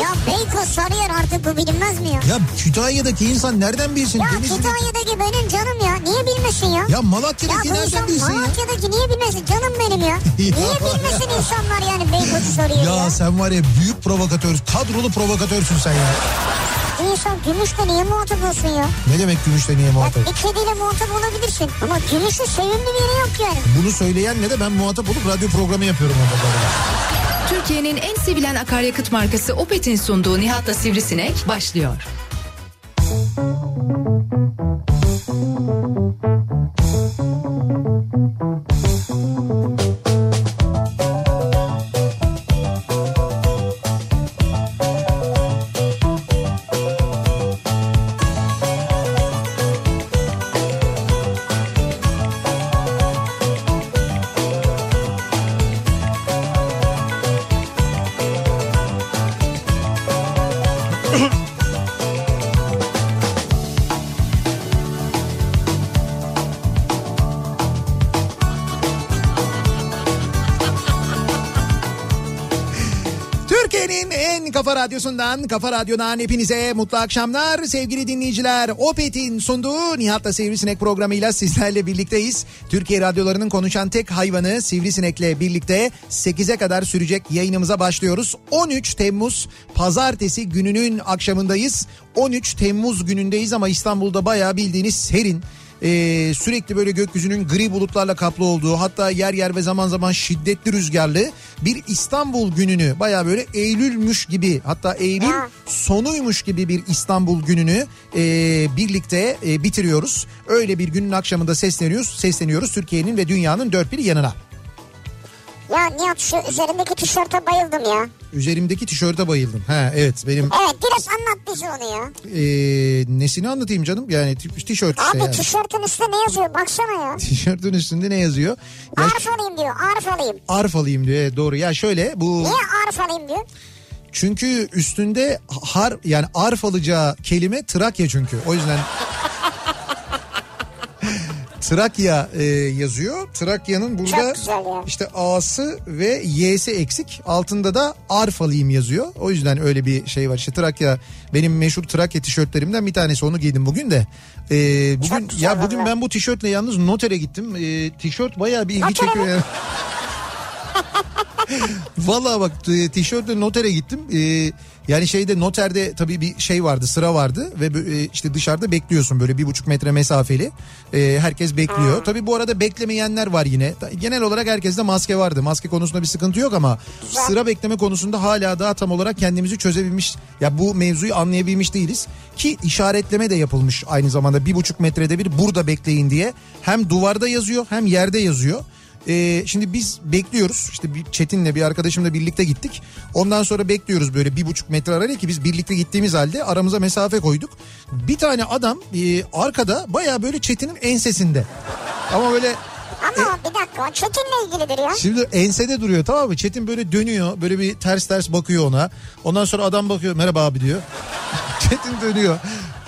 Ya Beykoz Sarıyer artık bu bilinmez mi ya? Ya Kütahya'daki insan nereden bilsin? Ya Denizli'de- Kütahya'daki benim canım ya. Niye bilmesin ya? Ya Ya Malatya'daki bu nereden insan bilsin ya? Malatya'daki niye bilmesin? Canım benim ya. niye bilmesin insanlar yani Beykoz'u soruyor ya? Ya sen var ya büyük provokatör, kadrolu provokatörsün sen ya. İnsan gümüşle niye muhatap olsun ya? Ne demek gümüşle niye Ya muhatap? bir kediyle muhatap olabilirsin. Ama gümüşün sevimli bir yeri yok yani. Bunu söyleyenle de ben muhatap olup radyo programı yapıyorum orada. Türkiye'nin en sevilen akaryakıt markası Opet'in sunduğu Nihat'la Sivrisinek başlıyor. Türkiye'nin kafa radyosundan, kafa radyodan hepinize mutlu akşamlar sevgili dinleyiciler. Opet'in sunduğu Nihat'la Sivrisinek programıyla sizlerle birlikteyiz. Türkiye radyolarının konuşan tek hayvanı Sivrisinek'le birlikte 8'e kadar sürecek yayınımıza başlıyoruz. 13 Temmuz pazartesi gününün akşamındayız. 13 Temmuz günündeyiz ama İstanbul'da bayağı bildiğiniz serin. Ee, sürekli böyle gökyüzünün gri bulutlarla kaplı olduğu hatta yer yer ve zaman zaman şiddetli rüzgarlı bir İstanbul gününü baya böyle Eylülmüş gibi hatta Eylül sonuymuş gibi bir İstanbul gününü e, birlikte e, bitiriyoruz. Öyle bir günün akşamında sesleniyoruz, sesleniyoruz Türkiye'nin ve dünyanın dört bir yanına. Ya Nihat şu üzerindeki tişörte bayıldım ya. Üzerimdeki tişörte bayıldım. Ha evet benim Evet biraz anlat bize onu ya. e, nesini anlatayım canım yani tişört işte Abi yani. tişörtün üstünde ne yazıyor baksana ya. Tişörtün üstünde ne yazıyor? Ya, Arif alayım diyor arif alayım. arf alayım diyor. Evet, doğru. Ya şöyle bu Niye arif alayım diyor? Çünkü üstünde har yani arf alacağı kelime Trakya çünkü. O yüzden Trakya e, yazıyor. Trakya'nın burada ya. işte A'sı ve Y'si eksik. Altında da arf alayım yazıyor. O yüzden öyle bir şey var. İşte Trakya benim meşhur Trakya tişörtlerimden bir tanesi onu giydim bugün de. E, bugün ya bugün ben bu tişörtle yalnız notere gittim. E, tişört bayağı bir ilgi Notere çekiyor yani. Vallahi bak tişörtle notere gittim. E, yani şeyde noterde tabii bir şey vardı sıra vardı ve e, işte dışarıda bekliyorsun böyle bir buçuk metre mesafeli. E, herkes bekliyor. Tabii bu arada beklemeyenler var yine. Genel olarak herkeste maske vardı. Maske konusunda bir sıkıntı yok ama sıra bekleme konusunda hala daha tam olarak kendimizi çözebilmiş. Ya bu mevzuyu anlayabilmiş değiliz. Ki işaretleme de yapılmış aynı zamanda bir buçuk metrede bir burada bekleyin diye. Hem duvarda yazıyor hem yerde yazıyor. Ee, şimdi biz bekliyoruz işte bir Çetin'le bir arkadaşımla birlikte gittik. Ondan sonra bekliyoruz böyle bir buçuk metre arayla ki biz birlikte gittiğimiz halde aramıza mesafe koyduk. Bir tane adam e, arkada baya böyle Çetin'in ensesinde. Ama böyle Ama bir dakika o Çetin'le ilgilidir ya. Şimdi ensede duruyor tamam mı? Çetin böyle dönüyor. Böyle bir ters ters bakıyor ona. Ondan sonra adam bakıyor merhaba abi diyor. Çetin dönüyor.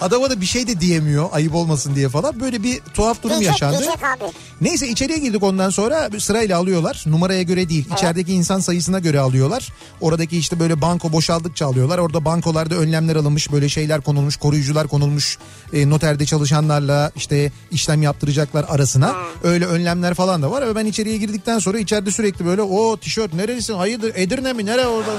Adama da bir şey de diyemiyor ayıp olmasın diye falan. Böyle bir tuhaf durum Diyecek, yaşandı. diyecek abi. Neyse içeriye girdik ondan sonra sırayla alıyorlar. Numaraya göre değil. İçerideki insan sayısına göre alıyorlar. Oradaki işte böyle banko boşaldıkça alıyorlar. Orada bankolarda önlemler alınmış. Böyle şeyler konulmuş. Koruyucular konulmuş. E, noterde çalışanlarla işte işlem yaptıracaklar arasına. Öyle önlemler falan da var. Ve ben içeriye girdikten sonra içeride sürekli böyle o tişört nerelisin? Hayırdır Edirne mi? Nere orada?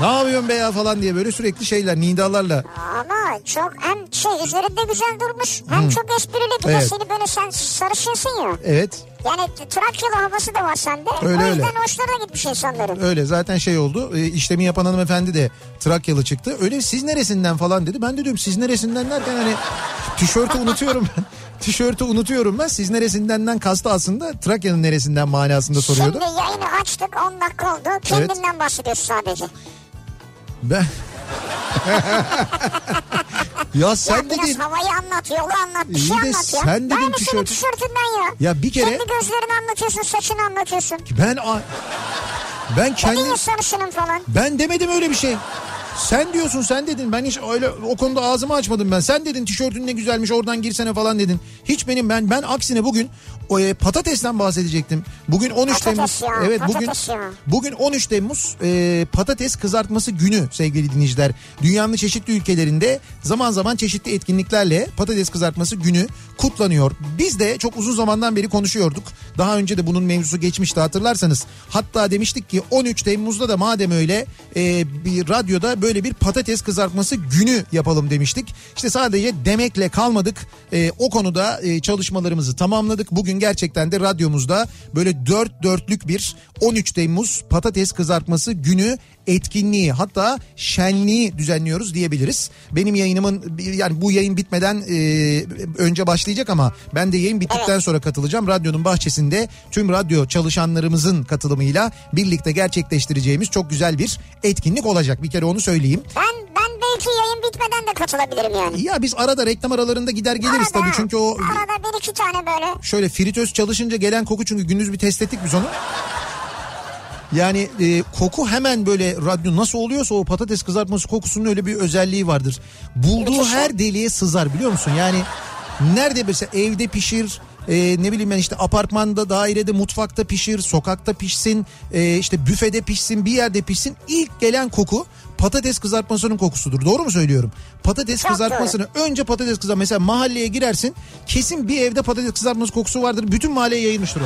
ne yapıyorsun be ya falan diye böyle sürekli şeyler nidalarla. Ama çok hem şey üzerinde güzel durmuş hem çok esprili bir de Evet. seni böyle sen sarışınsın ya. Evet Yani Trakyalı havası da var sende. Öyle, o yüzden öyle. hoşlarına gitmiş insanların. Öyle zaten şey oldu. E, işlemi yapan hanımefendi de Trakyalı çıktı. Öyle siz neresinden falan dedi. Ben de diyorum siz neresinden derken hani tişörtü unutuyorum ben. Tişörtü unutuyorum ben. Siz neresindenden kastı aslında Trakya'nın neresinden manasında soruyordu. Şimdi yayını açtık 10 dakika oldu. Kendinden bahsediyorsun sadece. Ben... ya sen ya biraz dedin. havayı anlat, yolu anlat, bir şey de anlat ya. sen dedin tişört- tişörtünden ya. Ya bir kere- Kendi gözlerini anlatıyorsun, saçını anlatıyorsun. Ben Ben kendi sarısının falan. ben demedim öyle bir şey. Sen diyorsun sen dedin ben hiç öyle o konuda ağzımı açmadım ben. Sen dedin tişörtün ne güzelmiş oradan girsene falan dedin. Hiç benim ben ben aksine bugün o, e, patatesten bahsedecektim. Bugün 13 Patates Temmuz. ya, evet bugün ya. bugün 13 Temmuz e, patates kızartması günü sevgili dinleyiciler. Dünyanın çeşitli ülkelerinde zaman zaman çeşitli etkinliklerle patates kızartması günü kutlanıyor. Biz de çok uzun zamandan beri konuşuyorduk. Daha önce de bunun mevzusu geçmişti hatırlarsanız. Hatta demiştik ki 13 Temmuz'da da madem öyle e, bir radyoda böyle bir patates kızartması günü yapalım demiştik. İşte sadece demekle kalmadık. E, o konuda e, çalışmalarımızı tamamladık. Bugün gerçekten de radyomuzda böyle dört dörtlük bir 13 Temmuz patates kızartması günü etkinliği hatta şenliği düzenliyoruz diyebiliriz. Benim yayınımın yani bu yayın bitmeden e, önce başlayacak ama ben de yayın bittikten sonra katılacağım. Radyonun bahçesinde tüm radyo çalışanlarımızın katılımıyla birlikte gerçekleştireceğimiz çok güzel bir etkinlik olacak. Bir kere onu söyleyeyim. Ben ben belki yayın bitmeden de katılabilirim yani. Ya biz arada reklam aralarında gider geliriz Arada, tabii çünkü o Arada bir iki tane böyle. şöyle fritöz çalışınca gelen koku çünkü gündüz bir test ettik biz onu. Yani e, koku hemen böyle radyo nasıl oluyorsa o patates kızartması kokusunun öyle bir özelliği vardır. Bulduğu Müthiş. her deliğe sızar biliyor musun? Yani nerede mesela evde pişir, e, ne bileyim ben işte apartmanda, dairede, mutfakta pişir, sokakta pişsin, e, işte büfede pişsin, bir yerde pişsin. İlk gelen koku patates kızartmasının kokusudur. Doğru mu söylüyorum? Patates Çok kızartmasını önce patates kızart mesela mahalleye girersin kesin bir evde patates kızartması kokusu vardır. Bütün mahalleye yayılmıştır o.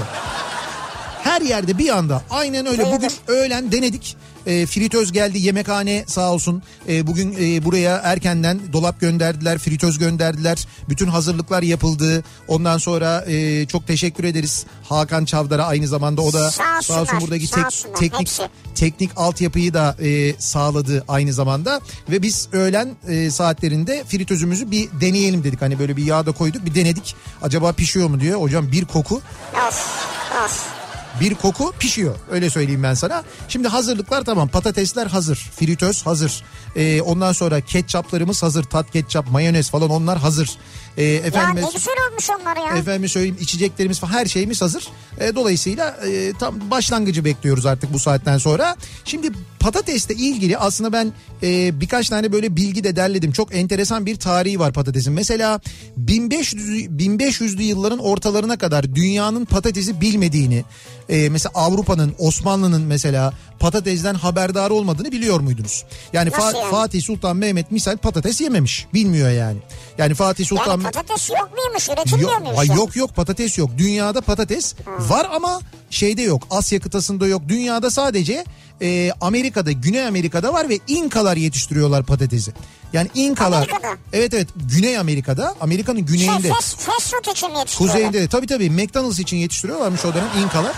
Her yerde bir anda aynen öyle bugün öğlen denedik. E, fritöz geldi yemekhane sağ olsun. E, bugün e, buraya erkenden dolap gönderdiler, fritöz gönderdiler. Bütün hazırlıklar yapıldı. Ondan sonra e, çok teşekkür ederiz Hakan Çavdar'a aynı zamanda o da Sağ olsun buradaki sağ tek- olsunlar, teknik hepsi. teknik altyapıyı da e, sağladı aynı zamanda ve biz öğlen e, saatlerinde fritözümüzü bir deneyelim dedik. Hani böyle bir yağda koyduk bir denedik. Acaba pişiyor mu diyor. Hocam bir koku Of of. Bir koku pişiyor. Öyle söyleyeyim ben sana. Şimdi hazırlıklar tamam. Patatesler hazır. Fritöz hazır. Ee, ondan sonra ketçaplarımız hazır. Tat ketçap, mayonez falan onlar hazır. Ya efendime, ne güzel olmuş onlar ya. efendime söyleyeyim içeceklerimiz falan her şeyimiz hazır. Ee, dolayısıyla e, tam başlangıcı bekliyoruz artık bu saatten sonra. Şimdi patatesle ilgili aslında ben e, birkaç tane böyle bilgi de derledim. Çok enteresan bir tarihi var patatesin. Mesela 1500 1500'lü yılların ortalarına kadar dünyanın patatesi bilmediğini, e, mesela Avrupa'nın, Osmanlı'nın mesela patatesden haberdar olmadığını biliyor muydunuz? Yani, Fa- yani? Fatih Sultan Mehmet misal patates yememiş. Bilmiyor yani. Yani Fatih Sultan Yani patates yok muymuş? Üretilmiyor Yok, muymuş? ay yok yok patates yok. Dünyada patates var ama şeyde yok. Asya kıtasında yok. Dünyada sadece e, Amerika'da, Güney Amerika'da var ve İnkalar yetiştiriyorlar patatesi. Yani İnkalar. Amerika'da? Evet evet Güney Amerika'da. Amerika'nın Şey, güneyinde. fast, fast food için yetiştiriyorlar? Kuzeyinde de tabii tabii McDonald's için yetiştiriyorlarmış o dönem İnkalar.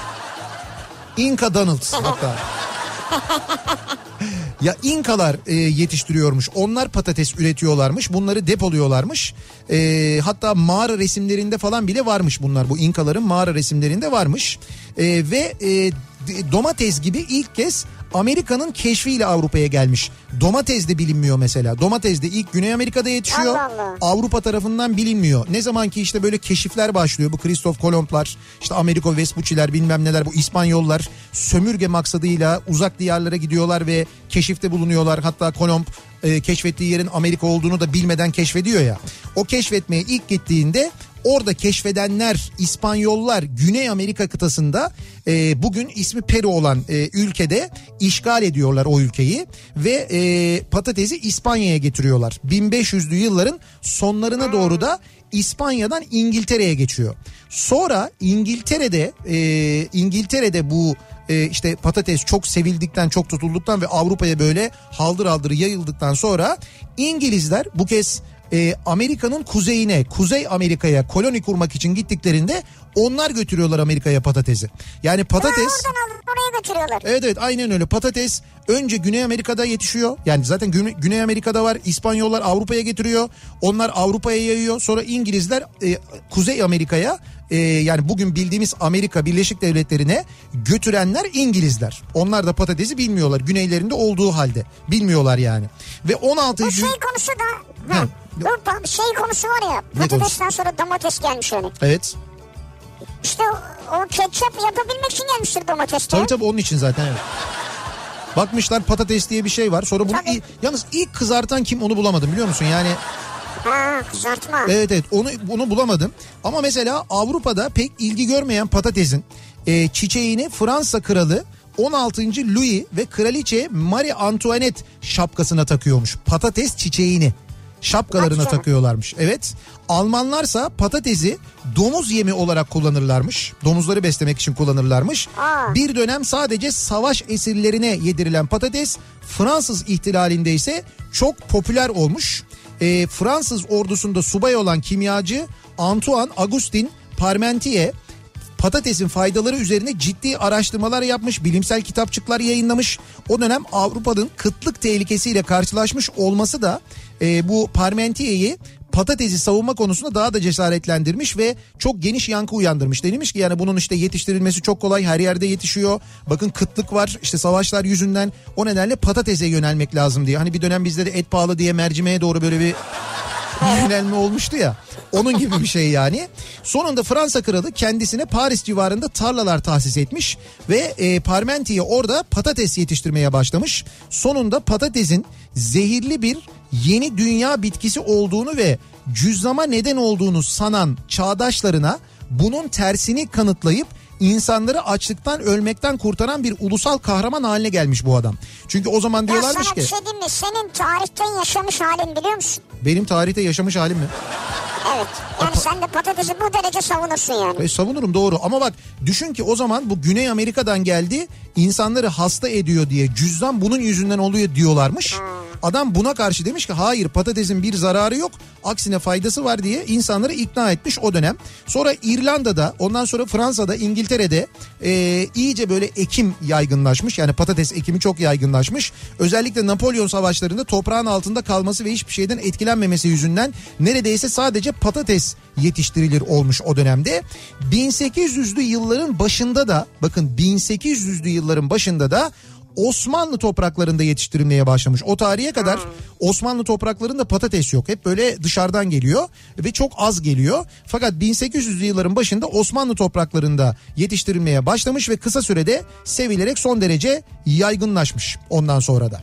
İnka Donald's hatta. Ya İnkalar e, yetiştiriyormuş. Onlar patates üretiyorlarmış. Bunları depoluyorlarmış. E, hatta mağara resimlerinde falan bile varmış bunlar. Bu İnkaların mağara resimlerinde varmış. E, ve e, domates gibi ilk kez Amerika'nın keşfiyle Avrupa'ya gelmiş. Domates de bilinmiyor mesela. Domates de ilk Güney Amerika'da yetişiyor. Allah Allah. Avrupa tarafından bilinmiyor. Ne zaman ki işte böyle keşifler başlıyor. Bu Kristof Kolomblar, işte Amerigo Vespucci'ler bilmem neler bu İspanyollar sömürge maksadıyla uzak diyarlara gidiyorlar ve keşifte bulunuyorlar. Hatta Kolomb e, keşfettiği yerin Amerika olduğunu da bilmeden keşfediyor ya. O keşfetmeye ilk gittiğinde orada keşfedenler İspanyollar Güney Amerika kıtasında e, bugün ismi Peru olan e, ülkede işgal ediyorlar o ülkeyi ve e, patatesi İspanya'ya getiriyorlar. 1500'lü yılların sonlarına doğru da İspanya'dan İngiltere'ye geçiyor. Sonra İngiltere'de e, İngiltere'de bu e, işte patates çok sevildikten çok tutulduktan ve Avrupa'ya böyle haldır haldır yayıldıktan sonra İngilizler bu kez e, Amerika'nın kuzeyine Kuzey Amerika'ya koloni kurmak için gittiklerinde onlar götürüyorlar Amerika'ya patatesi. Yani Ha, patates... oradan alıp oraya götürüyorlar. Evet evet aynen öyle patates önce Güney Amerika'da yetişiyor. Yani zaten Güney, Güney Amerika'da var İspanyollar Avrupa'ya getiriyor. Onlar Avrupa'ya yayıyor. Sonra İngilizler e, Kuzey Amerika'ya e, yani bugün bildiğimiz Amerika Birleşik Devletleri'ne götürenler İngilizler. Onlar da patatesi bilmiyorlar. Güneylerinde olduğu halde bilmiyorlar yani. Ve 16. Bu şey konusu da... Ha, Ha, bu şey konusu var ya patatesten sonra domates gelmiş hani. Evet. İşte o, o ketçap yapabilmek için gelmiştir domates. Tabii tabii onun için zaten evet. Bakmışlar patates diye bir şey var. Sonra bunu Tabii. i- yalnız ilk kızartan kim onu bulamadım biliyor musun? Yani Ha kızartma. Evet evet onu bunu bulamadım. Ama mesela Avrupa'da pek ilgi görmeyen patatesin e, çiçeğini Fransa kralı 16. Louis ve kraliçe Marie Antoinette şapkasına takıyormuş. Patates çiçeğini şapkalarına canım. takıyorlarmış. Evet. Almanlarsa patatesi domuz yemi olarak kullanırlarmış. Domuzları beslemek için kullanırlarmış. Aa. Bir dönem sadece savaş esirlerine yedirilen patates Fransız ihtilalinde ise çok popüler olmuş. Ee, Fransız ordusunda subay olan kimyacı Antoine Augustin Parmentier patatesin faydaları üzerine ciddi araştırmalar yapmış, bilimsel kitapçıklar yayınlamış. O dönem Avrupa'nın kıtlık tehlikesiyle karşılaşmış olması da e, bu Parmentier'i patatesi savunma konusunda daha da cesaretlendirmiş ve çok geniş yankı uyandırmış. Denilmiş ki yani bunun işte yetiştirilmesi çok kolay her yerde yetişiyor. Bakın kıtlık var işte savaşlar yüzünden o nedenle patatese yönelmek lazım diye. Hani bir dönem bizde de et pahalı diye mercimeğe doğru böyle bir yönelme olmuştu ya. Onun gibi bir şey yani. Sonunda Fransa kralı kendisine Paris civarında tarlalar tahsis etmiş ve e, Parmentier orada patates yetiştirmeye başlamış. Sonunda patatesin zehirli bir yeni dünya bitkisi olduğunu ve cüzzama neden olduğunu sanan çağdaşlarına bunun tersini kanıtlayıp insanları açlıktan ölmekten kurtaran bir ulusal kahraman haline gelmiş bu adam. Çünkü o zaman Ya diyorlarmış sana ki bir şey diyeyim mi? Senin tarihten yaşamış halin biliyor musun? benim tarihte yaşamış halim mi? Evet. Yani sen de patatesi bu derece savunursun yani. E, savunurum doğru ama bak düşün ki o zaman bu Güney Amerika'dan geldi insanları hasta ediyor diye cüzdan bunun yüzünden oluyor diyorlarmış. Adam buna karşı demiş ki hayır patatesin bir zararı yok aksine faydası var diye insanları ikna etmiş o dönem. Sonra İrlanda'da ondan sonra Fransa'da İngiltere'de e, iyice böyle ekim yaygınlaşmış yani patates ekimi çok yaygınlaşmış. Özellikle Napolyon savaşlarında toprağın altında kalması ve hiçbir şeyden etkilenmemesi yüzünden neredeyse sadece patates yetiştirilir olmuş o dönemde. 1800'lü yılların başında da bakın 1800'lü yılların başında da Osmanlı topraklarında yetiştirilmeye başlamış. O tarihe kadar Osmanlı topraklarında patates yok. Hep böyle dışarıdan geliyor ve çok az geliyor. Fakat 1800'lü yılların başında Osmanlı topraklarında yetiştirilmeye başlamış ve kısa sürede sevilerek son derece yaygınlaşmış ondan sonra da.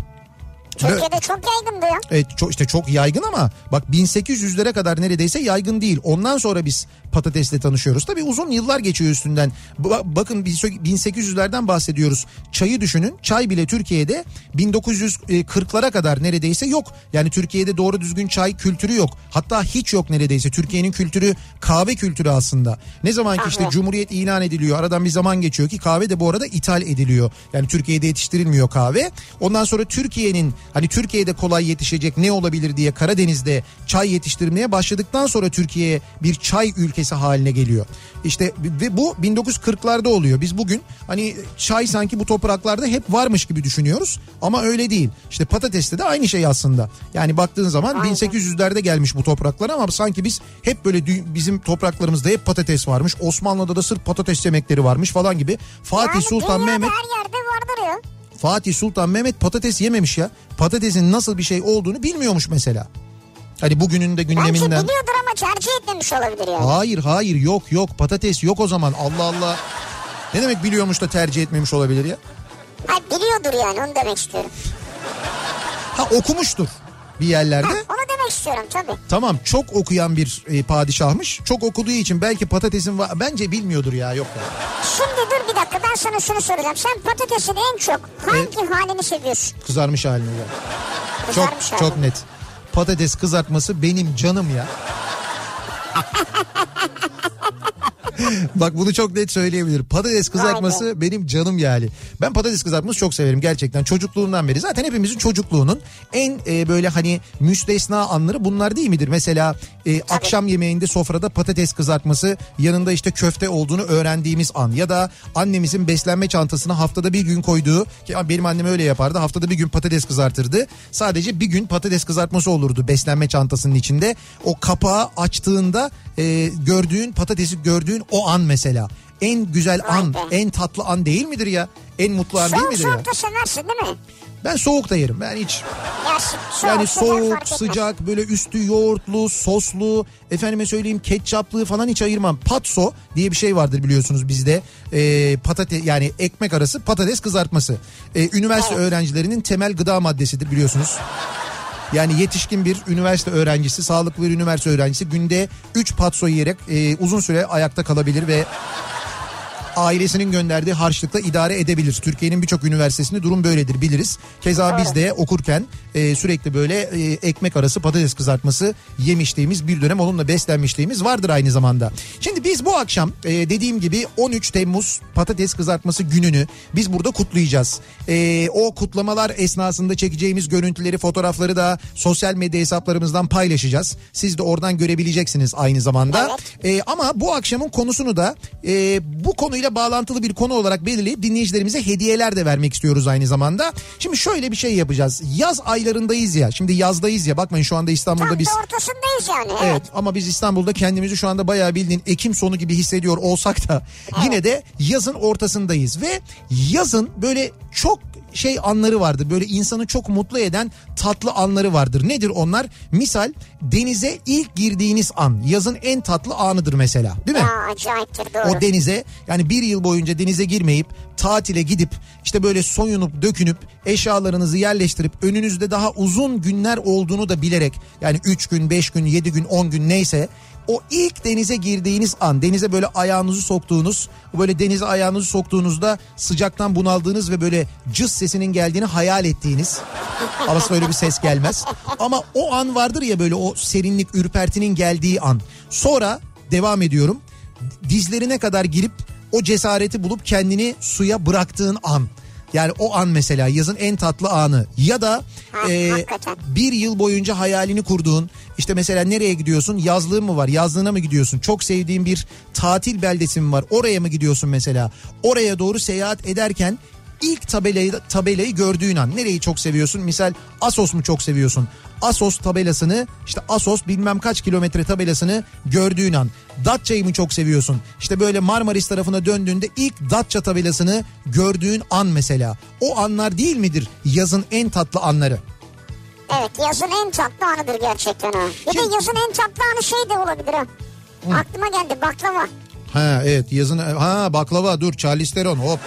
Türkiye'de çok yaygındı ya. Evet çok, işte çok yaygın ama bak 1800'lere kadar neredeyse yaygın değil. Ondan sonra biz patatesle tanışıyoruz. Tabii uzun yıllar geçiyor üstünden. Ba- Bakın biz 1800'lerden bahsediyoruz. Çayı düşünün. Çay bile Türkiye'de 1940'lara kadar neredeyse yok. Yani Türkiye'de doğru düzgün çay kültürü yok. Hatta hiç yok neredeyse. Türkiye'nin kültürü kahve kültürü aslında. Ne zaman ki işte. Cumhuriyet ilan ediliyor. Aradan bir zaman geçiyor ki kahve de bu arada ithal ediliyor. Yani Türkiye'de yetiştirilmiyor kahve. Ondan sonra Türkiye'nin hani Türkiye'de kolay yetişecek ne olabilir diye Karadeniz'de çay yetiştirmeye başladıktan sonra Türkiye bir çay ülkesi haline geliyor. İşte ve bu 1940'larda oluyor. Biz bugün hani çay sanki bu topraklarda hep varmış gibi düşünüyoruz ama öyle değil. İşte patateste de aynı şey aslında. Yani baktığın zaman Aynen. 1800'lerde gelmiş bu topraklara ama sanki biz hep böyle bizim topraklarımızda hep patates varmış. Osmanlı'da da sırf patates yemekleri varmış falan gibi. Fatih Yani Sultan Mehmet her yerde vardır ya. Fatih Sultan Mehmet patates yememiş ya. Patatesin nasıl bir şey olduğunu bilmiyormuş mesela. Hani bugünün de Belki gündeminden. biliyordur ama tercih etmemiş olabilir yani. Hayır hayır yok yok patates yok o zaman Allah Allah. Ne demek biliyormuş da tercih etmemiş olabilir ya? Ha, biliyordur yani onu demek istiyorum. Ha okumuştur bir yerlerde. Ha, onu demek istiyorum tabii. Tamam çok okuyan bir e, padişahmış. Çok okuduğu için belki patatesin var. Bence bilmiyordur ya yok ya. Şimdi dur bir dakika ben sana şunu soracağım. Sen patatesin en çok hangi halini seviyorsun? Kızarmış halini. Çok Kızarmış çok halini. net. Patates kızartması benim canım ya. Bak bunu çok net söyleyebilir. Patates kızartması benim canım yani. Ben patates kızartması çok severim gerçekten çocukluğumdan beri. Zaten hepimizin çocukluğunun en e, böyle hani müstesna anları bunlar değil midir? Mesela e, akşam yemeğinde sofrada patates kızartması yanında işte köfte olduğunu öğrendiğimiz an. Ya da annemizin beslenme çantasına haftada bir gün koyduğu ki benim annem öyle yapardı. Haftada bir gün patates kızartırdı. Sadece bir gün patates kızartması olurdu beslenme çantasının içinde. O kapağı açtığında e, gördüğün patatesi gördüğün o an mesela. En güzel an, en tatlı an değil midir ya? en mutlu an değil Soğuk midir ya? soğuk da seversin değil mi? Ben soğuk da yerim. Ben hiç Ya, soğuk, yani soğuk, sıcak böyle üstü yoğurtlu, soslu, efendime söyleyeyim ketçaplı falan hiç ayırmam. Patso diye bir şey vardır biliyorsunuz bizde. Ee, patates yani ekmek arası patates kızartması. Ee, üniversite öğrencilerinin temel gıda maddesidir biliyorsunuz. Yani yetişkin bir üniversite öğrencisi, sağlıklı bir üniversite öğrencisi günde 3 patso yiyerek e, uzun süre ayakta kalabilir ve ailesinin gönderdiği harçlıkla idare edebilir. Türkiye'nin birçok üniversitesinde durum böyledir biliriz. Keza biz de okurken e, sürekli böyle e, ekmek arası patates kızartması yemişliğimiz bir dönem onunla beslenmişliğimiz vardır aynı zamanda. Şimdi biz bu akşam e, dediğim gibi 13 Temmuz patates kızartması gününü biz burada kutlayacağız. E, o kutlamalar esnasında çekeceğimiz görüntüleri fotoğrafları da sosyal medya hesaplarımızdan paylaşacağız. Siz de oradan görebileceksiniz aynı zamanda. E, ama bu akşamın konusunu da e, bu konuyla bağlantılı bir konu olarak belirleyip dinleyicilerimize hediyeler de vermek istiyoruz aynı zamanda. Şimdi şöyle bir şey yapacağız. Yaz aylarındayız ya. Şimdi yazdayız ya. Bakmayın şu anda İstanbul'da Tam biz... da ortasındayız yani. Evet ama biz İstanbul'da kendimizi şu anda bayağı bildiğin Ekim sonu gibi hissediyor olsak da yine de yazın ortasındayız ve yazın böyle çok şey anları vardır. Böyle insanı çok mutlu eden tatlı anları vardır. Nedir onlar? Misal denize ilk girdiğiniz an yazın en tatlı anıdır mesela. Değil mi? Ya acayiptir doğru. O denize yani bir yıl boyunca denize girmeyip tatile gidip işte böyle soyunup dökünüp eşyalarınızı yerleştirip önünüzde daha uzun günler olduğunu da bilerek yani 3 gün 5 gün 7 gün 10 gün neyse o ilk denize girdiğiniz an denize böyle ayağınızı soktuğunuz böyle denize ayağınızı soktuğunuzda sıcaktan bunaldığınız ve böyle cız sesinin geldiğini hayal ettiğiniz ama öyle bir ses gelmez. Ama o an vardır ya böyle o serinlik ürpertinin geldiği an. Sonra devam ediyorum. Dizlerine kadar girip o cesareti bulup kendini suya bıraktığın an. Yani o an mesela yazın en tatlı anı. Ya da Ha, e, bir yıl boyunca hayalini kurduğun işte mesela nereye gidiyorsun? Yazlığın mı var? Yazlığına mı gidiyorsun? Çok sevdiğin bir tatil beldesi mi var? Oraya mı gidiyorsun mesela? Oraya doğru seyahat ederken ilk tabelayı, tabelayı gördüğün an. Nereyi çok seviyorsun? Misal Asos mu çok seviyorsun Asos tabelasını işte Asos bilmem kaç kilometre tabelasını gördüğün an Datça'yı mı çok seviyorsun işte böyle Marmaris tarafına döndüğünde ilk Datça tabelasını gördüğün an mesela o anlar değil midir yazın en tatlı anları Evet yazın en tatlı anıdır gerçekten ha. Bir de Şimdi- yazın en tatlı anı şey de olabilir ha. Aklıma geldi baklava. Ha evet yazın ha baklava dur Charlize Theron hop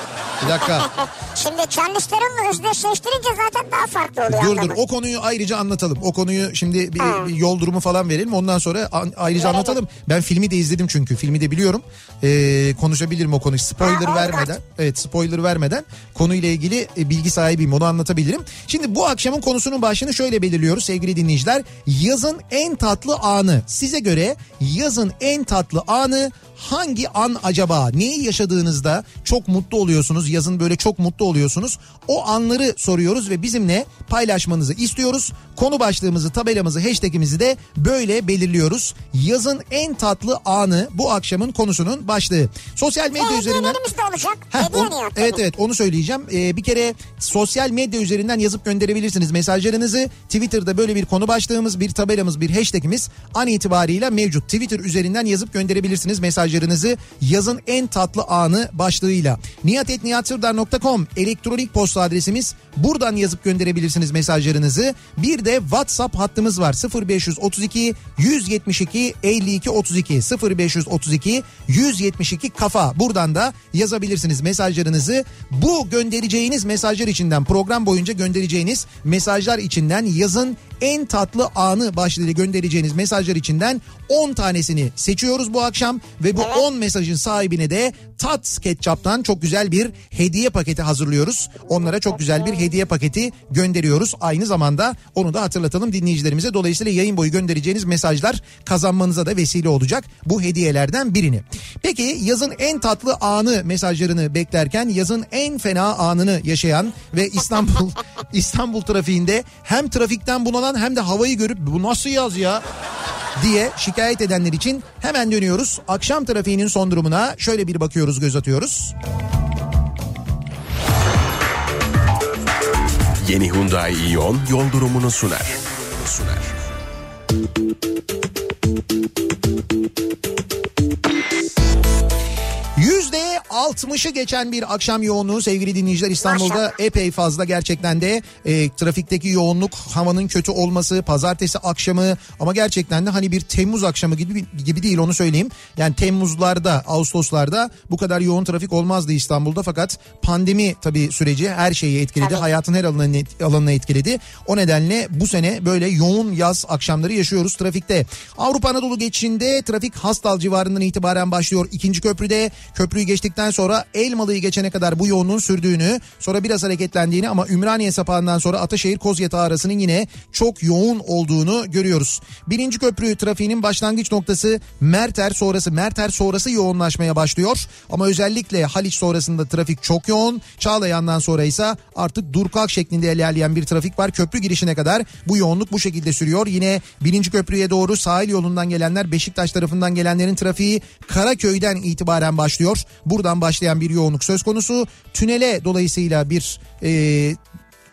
bir dakika. Şimdi Charlize Theron'la özdeşleştirince zaten daha farklı oluyor dur dur anlamı. o konuyu ayrıca anlatalım o konuyu şimdi bir, Ha. bir yol durumu falan verelim ondan sonra an- ayrıca Verelim. anlatalım. Ben filmi de izledim çünkü filmi de biliyorum. Ee, konuşabilirim o konuyu spoiler Ha, oldu vermeden. Evet spoiler vermeden konuyla ilgili e, bilgi sahibiyim onu anlatabilirim. Şimdi bu akşamın konusunun başlığını şöyle belirliyoruz sevgili dinleyiciler. Yazın en tatlı anı size göre yazın en tatlı anı hangi an acaba neyi yaşadığınızda çok mutlu oluyorsunuz yazın böyle çok mutlu oluyorsunuz o anları soruyoruz ve bizimle paylaşmanızı istiyoruz konu başlığımızı tabelamızı hashtagimizi de böyle belirliyoruz yazın en tatlı anı bu akşamın konusunun başlığı sosyal medya Ve üzerinden hediyelerimiz de olacak. Heh, on- evet evet onu söyleyeceğim. Ee, bir kere sosyal medya üzerinden yazıp gönderebilirsiniz mesajlarınızı. Twitter'da böyle bir konu başlığımız, bir tabelamız, bir hashtagimiz an itibariyle mevcut. Twitter üzerinden yazıp gönderebilirsiniz mesajlarınızı. Yazın en tatlı anı başlığıyla. niyatetniyatsırdar.com elektronik posta adresimiz. Buradan yazıp gönderebilirsiniz mesajlarınızı. Bir de WhatsApp hattımız var. 0532 172 52 32 0532 172 kafa. Buradan da yazabilirsiniz mesajlarınızı. Bu göndereceğiniz mesajlar içinden program boyunca göndereceğiniz mesajlar içinden yazın en tatlı anı başlığıyla göndereceğiniz mesajlar içinden 10 tanesini seçiyoruz bu akşam ve bu 10 mesajın sahibine de Tats Ketçap'tan çok güzel bir hediye paketi hazırlıyoruz. Onlara çok güzel bir hediye paketi gönderiyoruz. Aynı zamanda onu da hatırlatalım dinleyicilerimize. Dolayısıyla yayın boyu göndereceğiniz mesajlar kazanmanıza da vesile olacak bu hediyelerden birini. Peki yazın en tatlı anı mesajlarını beklerken yazın en fena anını yaşayan ve İstanbul İstanbul trafiğinde hem trafikten bunalan hem de havayı görüp bu nasıl yaz ya diye şikayet edenler için hemen dönüyoruz. Akşam trafiğinin son durumuna şöyle bir bakıyoruz, göz atıyoruz. Yeni Hyundai Ion yol durumunu sunar. Sunar. 60'ı geçen bir akşam yoğunluğu sevgili dinleyiciler İstanbul'da epey fazla gerçekten de e, trafikteki yoğunluk havanın kötü olması pazartesi akşamı ama gerçekten de hani bir Temmuz akşamı gibi gibi değil onu söyleyeyim. Yani Temmuzlarda Ağustoslarda bu kadar yoğun trafik olmazdı İstanbul'da fakat pandemi tabii süreci her şeyi etkiledi. Tabii. Hayatın her alanını, alanını etkiledi. O nedenle bu sene böyle yoğun yaz akşamları yaşıyoruz trafikte. Avrupa Anadolu geçişinde trafik Hastal civarından itibaren başlıyor. İkinci köprüde köprüyü geçtikten sonra Elmalı'yı geçene kadar bu yoğunluğun sürdüğünü sonra biraz hareketlendiğini ama Ümraniye sapağından sonra Ataşehir Kozyatağı arasının yine çok yoğun olduğunu görüyoruz. Birinci köprü trafiğinin başlangıç noktası Merter sonrası Merter sonrası yoğunlaşmaya başlıyor. Ama özellikle Haliç sonrasında trafik çok yoğun. Çağlayan'dan sonra ise artık dur kalk şeklinde ilerleyen bir trafik var. Köprü girişine kadar bu yoğunluk bu şekilde sürüyor. Yine birinci köprüye doğru sahil yolundan gelenler Beşiktaş tarafından gelenlerin trafiği Karaköy'den itibaren başlıyor. Buradan başlayan bir yoğunluk söz konusu. Tünele dolayısıyla bir e,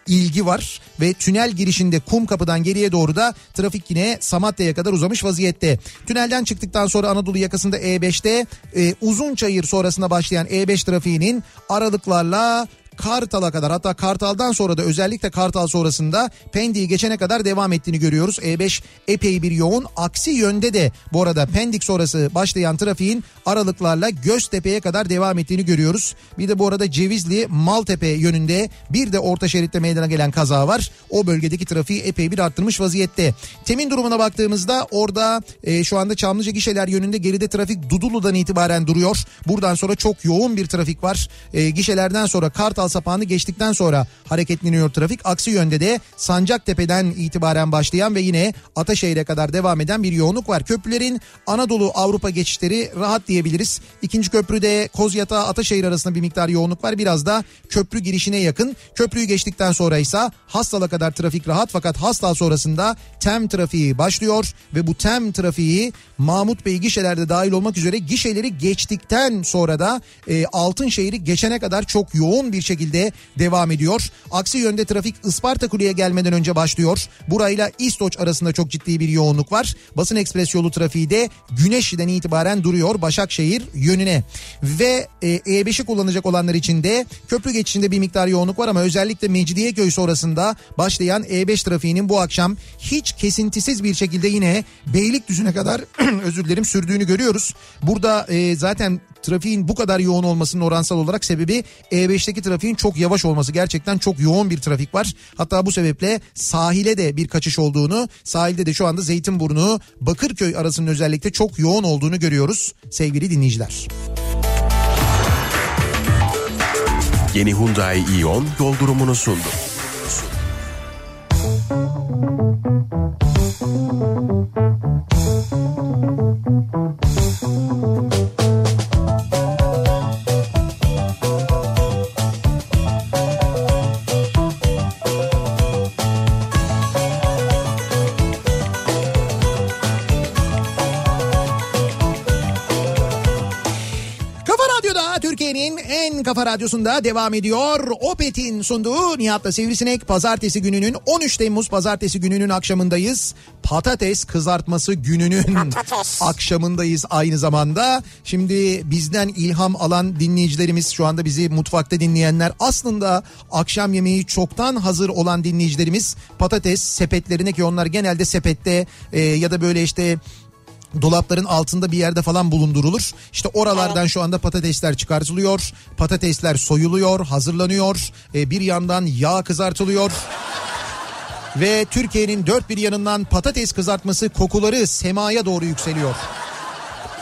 ilgi var ve tünel girişinde kum kapıdan geriye doğru da trafik yine Samatya'ya kadar uzamış vaziyette. Tünelden çıktıktan sonra Anadolu yakasında E5'te e, Uzunçayır sonrasında başlayan E5 trafiğinin aralıklarla Kartal'a kadar hatta Kartal'dan sonra da özellikle Kartal sonrasında Pendik'i geçene kadar devam ettiğini görüyoruz. E5 epey bir yoğun. Aksi yönde de bu arada Pendik sonrası başlayan trafiğin aralıklarla Göztepe'ye kadar devam ettiğini görüyoruz. Bir de bu arada Cevizli Maltepe yönünde bir de orta şeritte meydana gelen kaza var. O bölgedeki trafiği epey bir arttırmış vaziyette. Temin durumuna baktığımızda orada e, şu anda Çamlıca gişeler yönünde geride trafik Dudullu'dan itibaren duruyor. Buradan sonra çok yoğun bir trafik var. E, gişelerden sonra Kartal sapağını geçtikten sonra hareketleniyor trafik. Aksi yönde de Sancaktepe'den itibaren başlayan ve yine Ataşehir'e kadar devam eden bir yoğunluk var. Köprülerin Anadolu Avrupa geçişleri rahat diyebiliriz. İkinci köprüde Kozyatağı Ataşehir arasında bir miktar yoğunluk var. Biraz da köprü girişine yakın. Köprüyü geçtikten sonra ise Hastal'a kadar trafik rahat fakat Hastal sonrasında TEM trafiği başlıyor ve bu TEM trafiği Mahmut Bey gişelerde dahil olmak üzere gişeleri geçtikten sonra da e, Altınşehir'i geçene kadar çok yoğun bir şekilde devam ediyor. Aksi yönde trafik Isparta Kule'ye gelmeden önce başlıyor. Burayla İstoç arasında çok ciddi bir yoğunluk var. Basın ekspres yolu trafiği de Güneşli'den itibaren duruyor Başakşehir yönüne. Ve e, E5'i kullanacak olanlar için de köprü geçişinde bir miktar yoğunluk var ama özellikle Mecidiyeköy sonrasında başlayan E5 trafiğinin bu akşam hiç kesintisiz bir şekilde yine Beylikdüzü'ne kadar özür dilerim sürdüğünü görüyoruz. Burada e, zaten trafiğin bu kadar yoğun olmasının oransal olarak sebebi E5'teki trafiğin çok yavaş olması. Gerçekten çok yoğun bir trafik var. Hatta bu sebeple sahile de bir kaçış olduğunu, sahilde de şu anda Zeytinburnu, Bakırköy arasının özellikle çok yoğun olduğunu görüyoruz sevgili dinleyiciler. Yeni Hyundai Ion yol durumunu sundu. Kafa radyosunda devam ediyor. Opet'in sunduğu Nihat'la Sivrisinek pazartesi gününün 13 Temmuz pazartesi gününün akşamındayız. Patates kızartması gününün Patates. akşamındayız aynı zamanda. Şimdi bizden ilham alan dinleyicilerimiz şu anda bizi mutfakta dinleyenler aslında akşam yemeği çoktan hazır olan dinleyicilerimiz patates sepetlerine ki onlar genelde sepette e, ya da böyle işte dolapların altında bir yerde falan bulundurulur. İşte oralardan şu anda patatesler çıkartılıyor. Patatesler soyuluyor, hazırlanıyor. Ee, bir yandan yağ kızartılıyor. Ve Türkiye'nin dört bir yanından patates kızartması kokuları semaya doğru yükseliyor.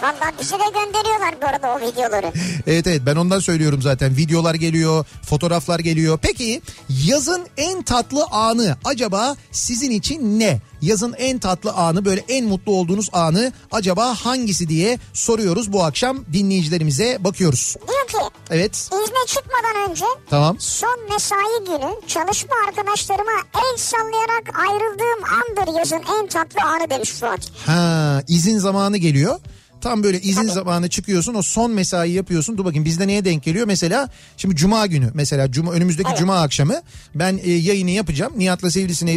Valla bize de gönderiyorlar bu arada o videoları. Evet evet ben ondan söylüyorum zaten. Videolar geliyor, fotoğraflar geliyor. Peki yazın en tatlı anı acaba sizin için ne? Yazın en tatlı anı böyle en mutlu olduğunuz anı acaba hangisi diye soruyoruz bu akşam dinleyicilerimize bakıyoruz. Diyor ki Evet izne çıkmadan önce tamam. son mesai günü çalışma arkadaşlarıma el sallayarak ayrıldığım andır yazın en tatlı anı demiş Fuat. Ha izin zamanı geliyor. Tam böyle izin zamanı çıkıyorsun o son mesai yapıyorsun. Dur bakayım bizde neye denk geliyor? Mesela şimdi cuma günü mesela cuma önümüzdeki Evet. cuma akşamı ben e, yayını yapacağım. Nihat'la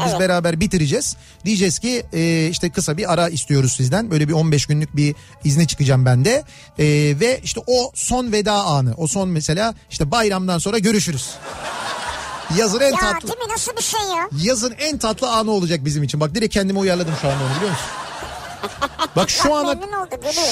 biz Evet. beraber bitireceğiz. Diyeceğiz ki e, işte kısa bir ara istiyoruz sizden. Böyle bir 15 günlük bir izne çıkacağım ben de. E, ve işte o son veda anı. O son mesela işte bayramdan sonra görüşürüz. Yazın en Ya tatlı değil mi nasıl bir şey ya? yazın en tatlı anı olacak bizim için. Bak direkt kendimi uyarladım şu anda onu biliyor musun? Bak şu ana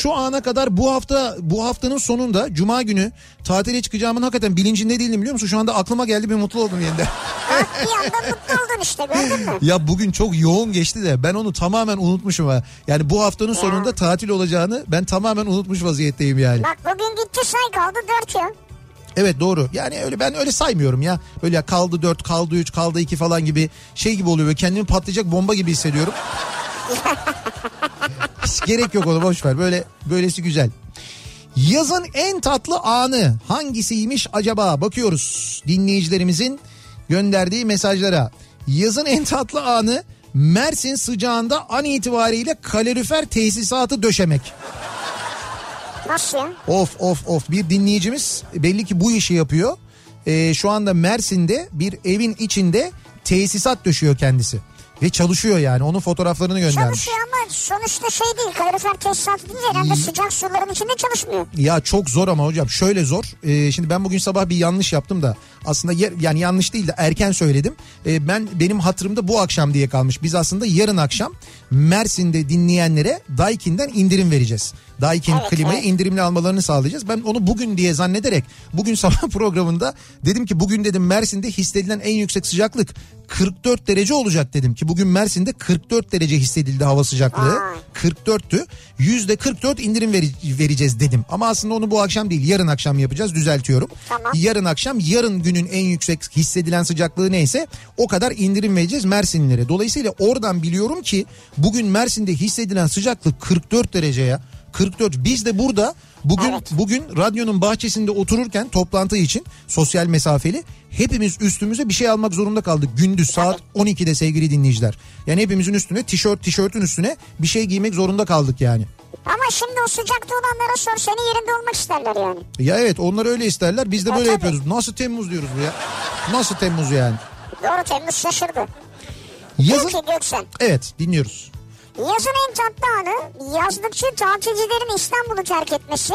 şu ana kadar bu hafta bu haftanın sonunda cuma günü tatile çıkacağımın hakikaten bilincinde değildim biliyor musun? Şu anda aklıma geldi bir mutlu oldum yeniden. Bak bir anda mutlu oldun işte gördün mü? ya bugün çok yoğun geçti de ben onu tamamen unutmuşum ha. Yani bu haftanın sonunda tatil olacağını ben tamamen unutmuş vaziyetteyim yani. Bak bugün gitti say kaldı dört ya. Evet doğru. Yani öyle ben öyle saymıyorum ya. Öyle ya kaldı 4, kaldı 3, kaldı 2 falan gibi şey gibi oluyor. Böyle kendimi patlayacak bomba gibi hissediyorum. Hiç gerek yok ona boş ver. Böyle böylesi güzel. Yazın en tatlı anı hangisiymiş acaba? Bakıyoruz dinleyicilerimizin gönderdiği mesajlara. Yazın en tatlı anı Mersin sıcağında an itibariyle kalorifer tesisatı döşemek. Nasıl ya? Of of of bir dinleyicimiz belli ki bu işi yapıyor. Ee, şu anda Mersin'de bir evin içinde tesisat döşüyor kendisi. Ve çalışıyor yani onun fotoğraflarını göndermiş. Çalışıyor ama sonuçta şey değil kalorifer tesisatı değil herhalde sıcak suların içinde çalışmıyor. Ya çok zor ama hocam şöyle zor. Ee, şimdi ben bugün sabah bir yanlış yaptım da aslında yer- yani yanlış değil de erken söyledim. Ee, ben benim hatırımda bu akşam diye kalmış. Biz aslında yarın akşam Mersin'de dinleyenlere Daikin'den indirim vereceğiz. Daikin Evet, klimayı evet. indirimli almalarını sağlayacağız. Ben onu bugün diye zannederek bugün sabah programında dedim ki bugün dedim Mersin'de hissedilen en yüksek sıcaklık 44 derece olacak dedim ki bugün Mersin'de 44 derece hissedildi hava sıcaklığı. Vay. 44'tü. Yüzde 44 indirim veri- vereceğiz dedim. Ama aslında onu bu akşam değil yarın akşam yapacağız düzeltiyorum. Tamam. Yarın akşam yarın günün en yüksek hissedilen sıcaklığı neyse o kadar indirim vereceğiz Mersinlilere. Dolayısıyla oradan biliyorum ki bugün Mersin'de hissedilen sıcaklık 44 derece ya. 44 biz de burada bugün Evet. bugün radyonun bahçesinde otururken toplantı için sosyal mesafeli hepimiz üstümüze bir şey almak zorunda kaldık gündüz saat 12'de sevgili dinleyiciler. Yani hepimizin üstüne tişört tişörtün üstüne bir şey giymek zorunda kaldık yani. Ama şimdi o sıcakta olanlara sor senin yerinde olmak isterler yani. Ya evet onlar öyle isterler biz de Ha, böyle tabii. yapıyoruz. Nasıl Temmuz diyoruz bu ya? Nasıl Temmuz yani? Doğru Temmuz şaşırdı. Yazın Diyor ki Göksen. evet dinliyoruz. Yazın en tatlı anı yazlıkçı tatilcilerin İstanbul'u terk etmesi.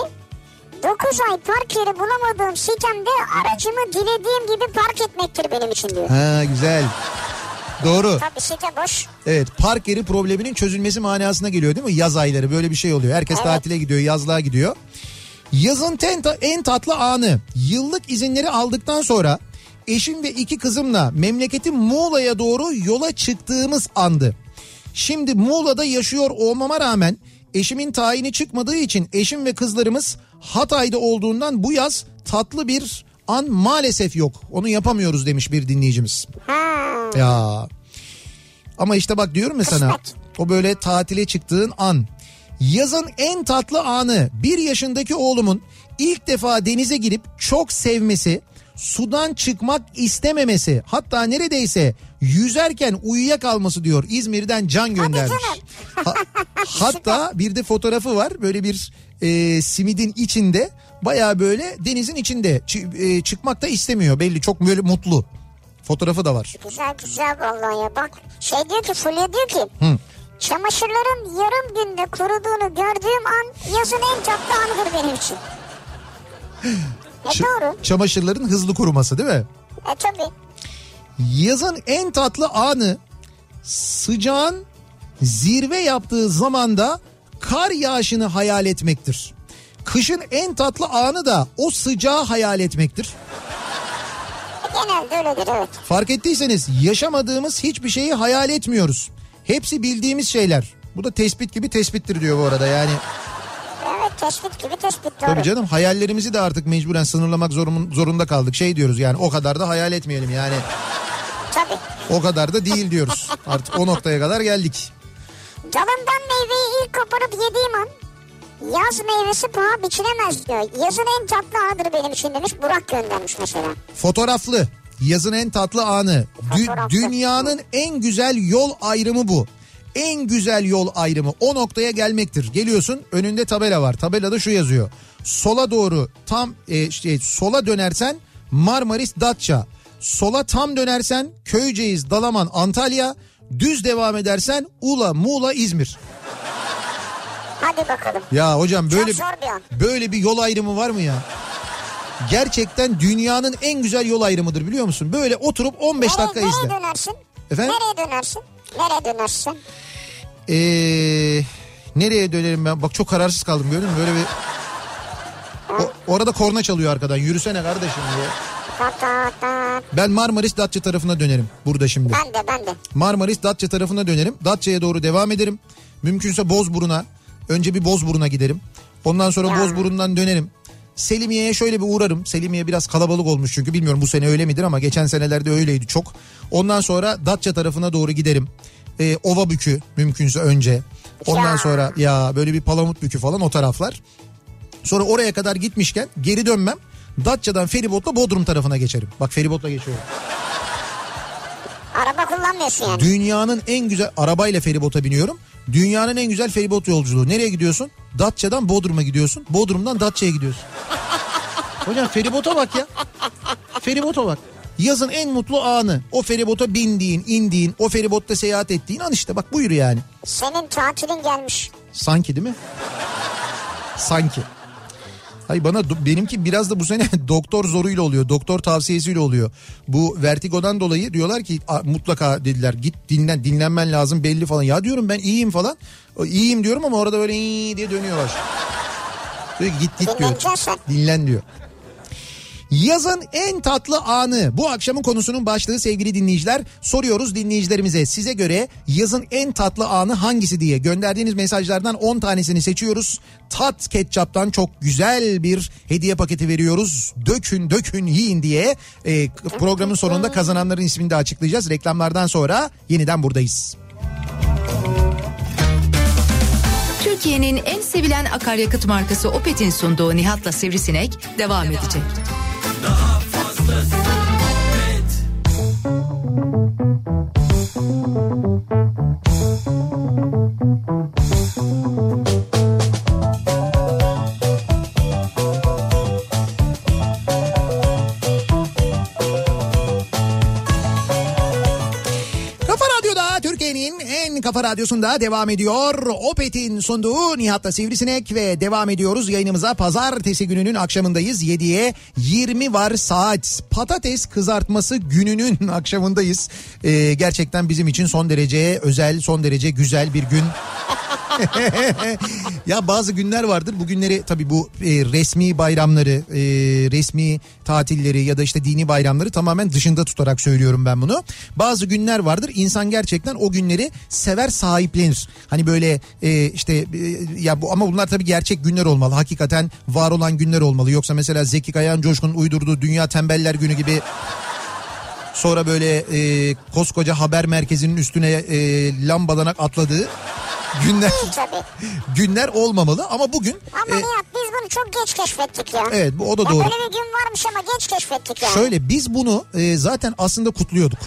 9 ay park yeri bulamadığım sitemde aracımı dilediğim gibi park etmektir benim için diyor. Ha güzel. Doğru. Tabii site boş. Evet park yeri probleminin çözülmesi manasına geliyor değil mi? Yaz ayları böyle bir şey oluyor. Herkes Evet. tatile gidiyor, yazlığa gidiyor. Yazın ten, en tatlı anı yıllık izinleri aldıktan sonra eşim ve iki kızımla memleketim Muğla'ya doğru yola çıktığımız andı. Şimdi Muğla'da yaşıyor olmama rağmen eşimin tayini çıkmadığı için eşim ve kızlarımız Hatay'da olduğundan bu yaz tatlı bir an maalesef yok. Onu yapamıyoruz demiş bir dinleyicimiz. Ha. Ya. Ama işte bak diyorum ya sana. O böyle tatile çıktığın an. Yazın en tatlı anı bir yaşındaki oğlumun ilk defa denize girip çok sevmesi, sudan çıkmak istememesi, hatta neredeyse yüzerken uyuyakalması diyor. İzmir'den Can göndermiş. Ha- hatta bir de fotoğrafı var. Böyle bir e, simidin içinde baya böyle denizin içinde Çı- e, çıkmak da istemiyor belli çok böyle mutlu. Fotoğrafı da var. Güzel güzel vallahi ya bak. Şey diyor ki Fulya diyor ki. Hı. Çamaşırların yarım günde kuruduğunu gördüğüm an yazın en tatlı anıdır benim için. E Ç- doğru. çamaşırların hızlı kuruması değil mi? E tabii. Yazın en tatlı anı sıcağın zirve yaptığı zamanda kar yağışını hayal etmektir. Kışın en tatlı anı da o sıcağı hayal etmektir. Genelde öyledir evet. Fark ettiyseniz yaşamadığımız hiçbir şeyi hayal etmiyoruz. Hepsi bildiğimiz şeyler. Bu da tespit gibi tespittir diyor bu arada yani. Tespit gibi tespit doğru. Tabii canım hayallerimizi de artık mecburen sınırlamak zorun- zorunda kaldık. Şey diyoruz yani o kadar da hayal etmeyelim yani. Tabii. O kadar da değil diyoruz. Artık o noktaya kadar geldik. Dalından meyveyi ilk koparıp yediğim an yaz meyvesi paha biçilemez diyor. Yazın en tatlı anıdır benim için demiş. Burak göndermiş mesela. Fotoğraflı. Yazın en tatlı anı. Dü- dünyanın en güzel yol ayrımı bu. En güzel yol ayrımı o noktaya gelmektir. Geliyorsun önünde tabela var. Tabelada şu yazıyor. Sola doğru tam e, şey, sola dönersen Marmaris Datça. Sola tam dönersen Köyceğiz, Dalaman, Antalya. Düz devam edersen Ula, Muğla, İzmir. Hadi bakalım. Ya hocam böyle bir böyle bir yol ayrımı var mı ya? Gerçekten dünyanın en güzel yol ayrımıdır biliyor musun? Böyle oturup 15 Nereye, dakika nereye izle. dönersin? Efendim? Nereye dönersin? Nereye dönersin? Ee, nereye dönerim ben? Bak çok kararsız kaldım gördün mü? Böyle bir... O- orada korna çalıyor arkadan. Yürüsene kardeşim diye. Ben Marmaris Datça tarafına dönerim burada şimdi. Ben de ben de. Marmaris Datça tarafına dönerim. Datça'ya doğru devam ederim. Mümkünse Bozburun'a. Önce bir Bozburun'a giderim. Ondan sonra Ya. Bozburun'dan dönerim. Selimiye'ye şöyle bir uğrarım. Selimiye biraz kalabalık olmuş çünkü bilmiyorum bu sene öyle midir ama geçen senelerde öyleydi çok. Ondan sonra Datça tarafına doğru giderim. Ee, Ovabükü mümkünse önce. Ondan Ya. sonra ya böyle bir Palamutbükü falan o taraflar. Sonra oraya kadar gitmişken geri dönmem. Datça'dan feribotla Bodrum tarafına geçerim. Bak feribotla geçiyorum. Araba kullanmıyorsun yani. Dünyanın en güzel arabayla feribota biniyorum. Dünyanın en güzel feribot yolculuğu. Nereye gidiyorsun? Datça'dan Bodrum'a gidiyorsun. Bodrum'dan Datça'ya gidiyorsun. Hocam feribota bak ya. Feribota bak. Yazın en mutlu anı. O feribota bindiğin, indiğin, o feribotta seyahat ettiğin an işte. Bak buyur yani. Senin tatilin gelmiş. Sanki değil mi? Sanki. Hayır bana benimki biraz da bu sene doktor zoruyla oluyor. Doktor tavsiyesiyle oluyor. Bu vertigodan dolayı diyorlar ki "A, mutlaka dediler git dinlen dinlenmen lazım belli falan. Ya diyorum ben iyiyim falan. İyiyim diyorum ama orada böyle iyi diye dönüyorlar. Diyor ki, git git diyor. Dinlen diyor. Yazın en tatlı anı. Bu akşamın konusunun başlığı sevgili dinleyiciler. Soruyoruz dinleyicilerimize. Size göre yazın en tatlı anı hangisi diye gönderdiğiniz mesajlardan 10 tanesini seçiyoruz. Tat Ketçap'tan çok güzel bir hediye paketi veriyoruz. Dökün dökün yiyin diye Ee, programın sonunda kazananların ismini de açıklayacağız. Reklamlardan sonra yeniden buradayız. Türkiye'nin en sevilen akaryakıt markası Opet'in sunduğu Nihat'la Sivrisinek devam edecek. Kafa Thank you. Kafa radyosunda devam ediyor. Opet'in sunduğu Nihat'la Sivrisinek ve devam ediyoruz yayınımıza. Pazartesi gününün akşamındayız. 7'ye 20 var saat. Patates kızartması gününün akşamındayız. Ee, gerçekten bizim için son derece özel, son derece güzel bir gün. ya bazı günler vardır. Bu günleri tabii bu e, resmi bayramları, e, resmi tatilleri ya da işte dini bayramları tamamen dışında tutarak söylüyorum ben bunu. Bazı günler vardır. İnsan gerçekten o günleri sever sahiplenir. Hani böyle e, işte e, ya bu ama bunlar tabii gerçek günler olmalı. Hakikaten var olan günler olmalı. Yoksa mesela Zeki Kayan Coşkun'un uydurduğu Dünya Tembeller Günü gibi sonra böyle e, koskoca haber merkezinin üstüne e, lambadanak atladığı günler günler olmamalı ama bugün Ama e, Nihat biz bunu çok geç keşfettik ya. evet bu o da Ya doğru. Böyle bir gün varmış ama geç keşfettik yani. Şöyle biz bunu e, zaten aslında kutluyorduk.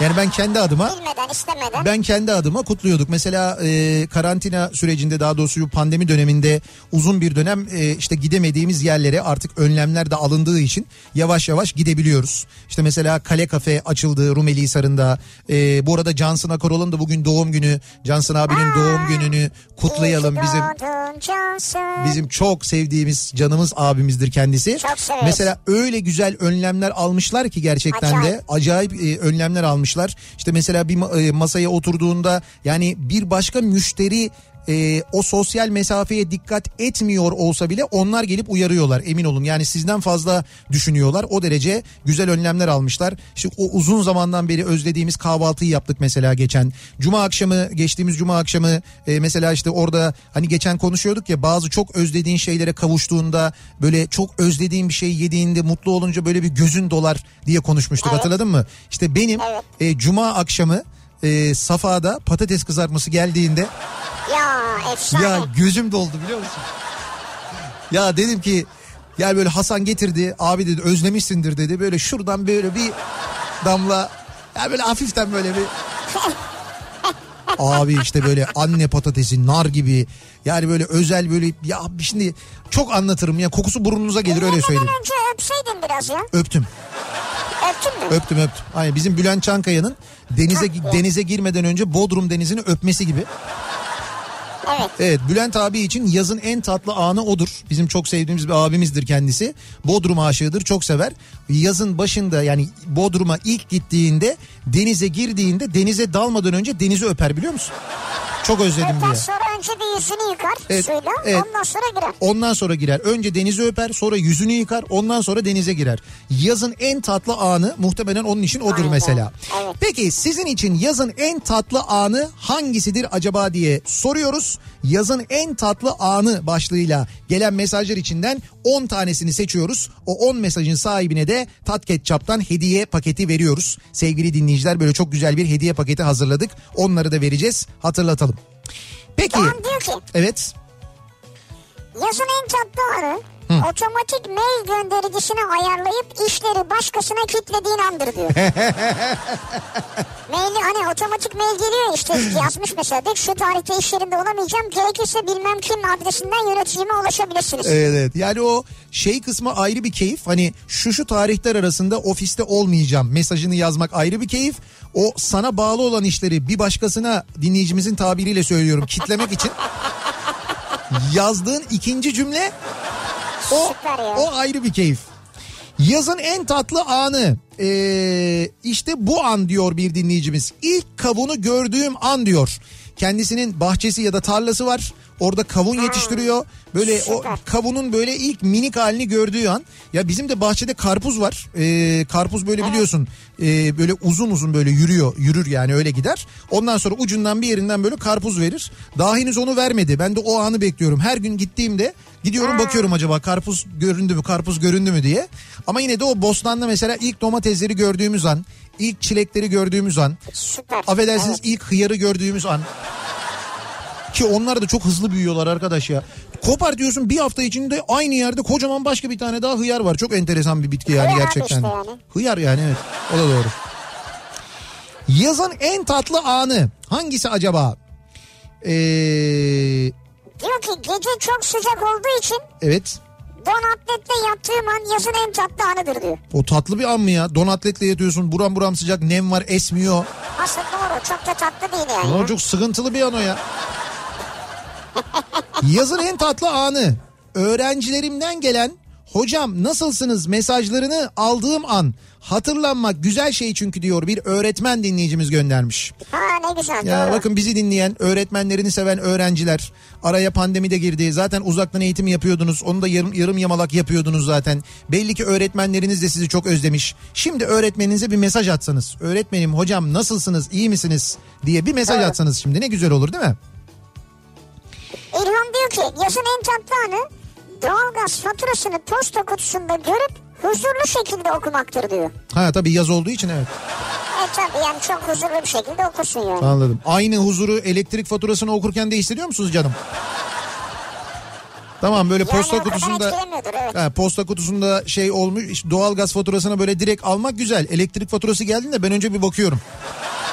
Yani ben kendi adıma Bilmeden istemeden. ben kendi adıma kutluyorduk. Mesela e, karantina sürecinde daha doğrusu bu pandemi döneminde uzun bir dönem e, işte gidemediğimiz yerlere artık önlemler de alındığı için yavaş yavaş gidebiliyoruz. İşte mesela Kale Kafe açıldı Rumeli Hisarı'nda. E, bu arada Cansın Akarol'un da bugün doğum günü. Cansın abinin doğum gününü kutlayalım. Bizim Cansın. Bizim çok sevdiğimiz canımız abimizdir kendisi. Çok severiz. Mesela öyle güzel önlemler almışlar ki gerçekten de Acayip. acayip e, önlemler almışlar. İşte mesela bir e, masaya oturduğunda yani bir başka müşteri e, o sosyal mesafeye dikkat etmiyor olsa bile onlar gelip uyarıyorlar emin olun. Yani sizden fazla düşünüyorlar. O derece güzel önlemler almışlar. İşte o uzun zamandan beri özlediğimiz kahvaltıyı yaptık mesela geçen. Cuma akşamı geçtiğimiz cuma akşamı e, mesela işte orada hani geçen konuşuyorduk ya bazı çok özlediğin şeylere kavuştuğunda böyle çok özlediğin bir şey yediğinde mutlu olunca böyle bir gözün dolar diye konuşmuştuk Evet. hatırladın mı? İşte benim Evet. e, cuma akşamı e, Safa'da patates kızartması geldiğinde Ya efsane. ya gözüm doldu biliyor musun? Ya dedim ki ya böyle Hasan getirdi abi dedi özlemişsindir dedi böyle şuradan böyle bir damla ya böyle hafiften böyle bir Abi işte böyle anne patatesi, nar gibi. Yani böyle özel böyle ya şimdi çok anlatırım ya kokusu burnunuza gelir öyle söyleyeyim. Önce öpseydin biraz ya. Öptüm. Öptün mü? Öptüm öptüm. Aynen bizim Bülent Çankaya'nın denize denize girmeden önce Bodrum denizini öpmesi gibi. Evet. Evet Bülent abi için yazın en tatlı anı odur. Bizim çok sevdiğimiz bir abimizdir kendisi. Bodrum aşığıdır çok sever. Yazın başında yani Bodrum'a ilk gittiğinde denize girdiğinde denize dalmadan önce denizi öper biliyor musun? Çok özledim Öper diye. sonra önce bir yüzünü yıkar Evet, suyla evet. ondan sonra girer. Ondan sonra girer. Önce denizi öper, sonra yüzünü yıkar, ondan sonra denize girer. Yazın en tatlı anı muhtemelen onun için odur Aynen, mesela. evet. Peki sizin için yazın en tatlı anı hangisidir acaba diye soruyoruz. Yazın en tatlı anı başlığıyla gelen mesajlar içinden 10 tanesini seçiyoruz. O 10 mesajın sahibine de Tat Ketçap'tan hediye paketi veriyoruz. Sevgili dinleyiciler böyle çok güzel bir hediye paketi hazırladık. Onları da vereceğiz. Hatırlatalım. Peki. Doğan diyor ki Evet. yazın en tatlı anı otomatik mail göndericisini ayarlayıp işleri başkasına kilitlediğin andır diyor. Maili hani otomatik mail geliyor işte yazmış mesela de şu tarihte iş yerinde olamayacağım gerekirse bilmem kim adresinden yöneticime ulaşabilirsiniz. Evet, evet. Yani o şey kısmı ayrı bir keyif. Hani şu şu tarihler arasında ofiste olmayacağım mesajını yazmak ayrı bir keyif. O sana bağlı olan işleri bir başkasına dinleyicimizin tabiriyle söylüyorum kitlemek için yazdığın ikinci cümle o, o ayrı bir keyif. Yazın en tatlı anı ee, işte bu an diyor bir dinleyicimiz. İlk kavunu gördüğüm an diyor. Kendisinin bahçesi ya da tarlası var. Orada kavun yetiştiriyor. Böyle o kavunun böyle ilk minik halini gördüğü an. Ya bizim de bahçede karpuz var. Ee, karpuz böyle biliyorsun ee, böyle uzun uzun böyle yürüyor. Yürür yani öyle gider. Ondan sonra ucundan bir yerinden böyle karpuz verir. Daha henüz onu vermedi. Ben de o anı bekliyorum. Her gün gittiğimde gidiyorum bakıyorum acaba karpuz göründü mü karpuz göründü mü diye. Ama yine de o bostanda mesela ilk domatesleri gördüğümüz an, ilk çilekleri gördüğümüz an, Süper. affedersiniz Evet. ilk hıyarı gördüğümüz an. Ki onlar da çok hızlı büyüyorlar arkadaş ya. Kopar diyorsun bir hafta içinde aynı yerde kocaman başka bir tane daha hıyar var. Çok enteresan bir bitki yani Hıyar gerçekten. işte yani. Hıyar yani evet. O da doğru. Yazın en tatlı anı hangisi acaba? Ee, Diyor ki gece çok sıcak olduğu için evet. Don atletle yattığım an yazın en tatlı anıdır diyor. O tatlı bir an mı ya? Don atletle yatıyorsun buram buram sıcak nem var esmiyor. Aslında doğru çok da tatlı değil yani. Ya. çok sıkıntılı bir an o ya. Yazın en tatlı anı. Öğrencilerimden gelen hocam nasılsınız mesajlarını aldığım an. Hatırlanmak güzel şey çünkü diyor bir öğretmen dinleyicimiz göndermiş. Ha ne güzel Ya doğru. bakın bizi dinleyen öğretmenlerini seven öğrenciler araya pandemi de girdi. Zaten uzaktan eğitim yapıyordunuz. Onu da yarım, yarım yamalak yapıyordunuz zaten. Belli ki öğretmenleriniz de sizi çok özlemiş. Şimdi öğretmeninize bir mesaj atsanız. Öğretmenim hocam nasılsınız iyi misiniz diye bir mesaj Evet. atsanız şimdi ne güzel olur değil mi? İlhan diyor ki yazın en tatlı anı doğalgaz faturasını posta kutusunda görüp huzurlu şekilde okumaktır diyor. Ha tabii yaz olduğu için evet E tabii yani çok huzurlu bir şekilde okursun yani. anladım. Aynı huzuru elektrik faturasını okurken de hissediyor musunuz canım? Tamam böyle Yani posta kutusunda evet. Ha, posta kutusunda şey olmuş doğalgaz faturasına böyle direkt almak güzel. Elektrik faturası geldiğinde ben önce bir bakıyorum.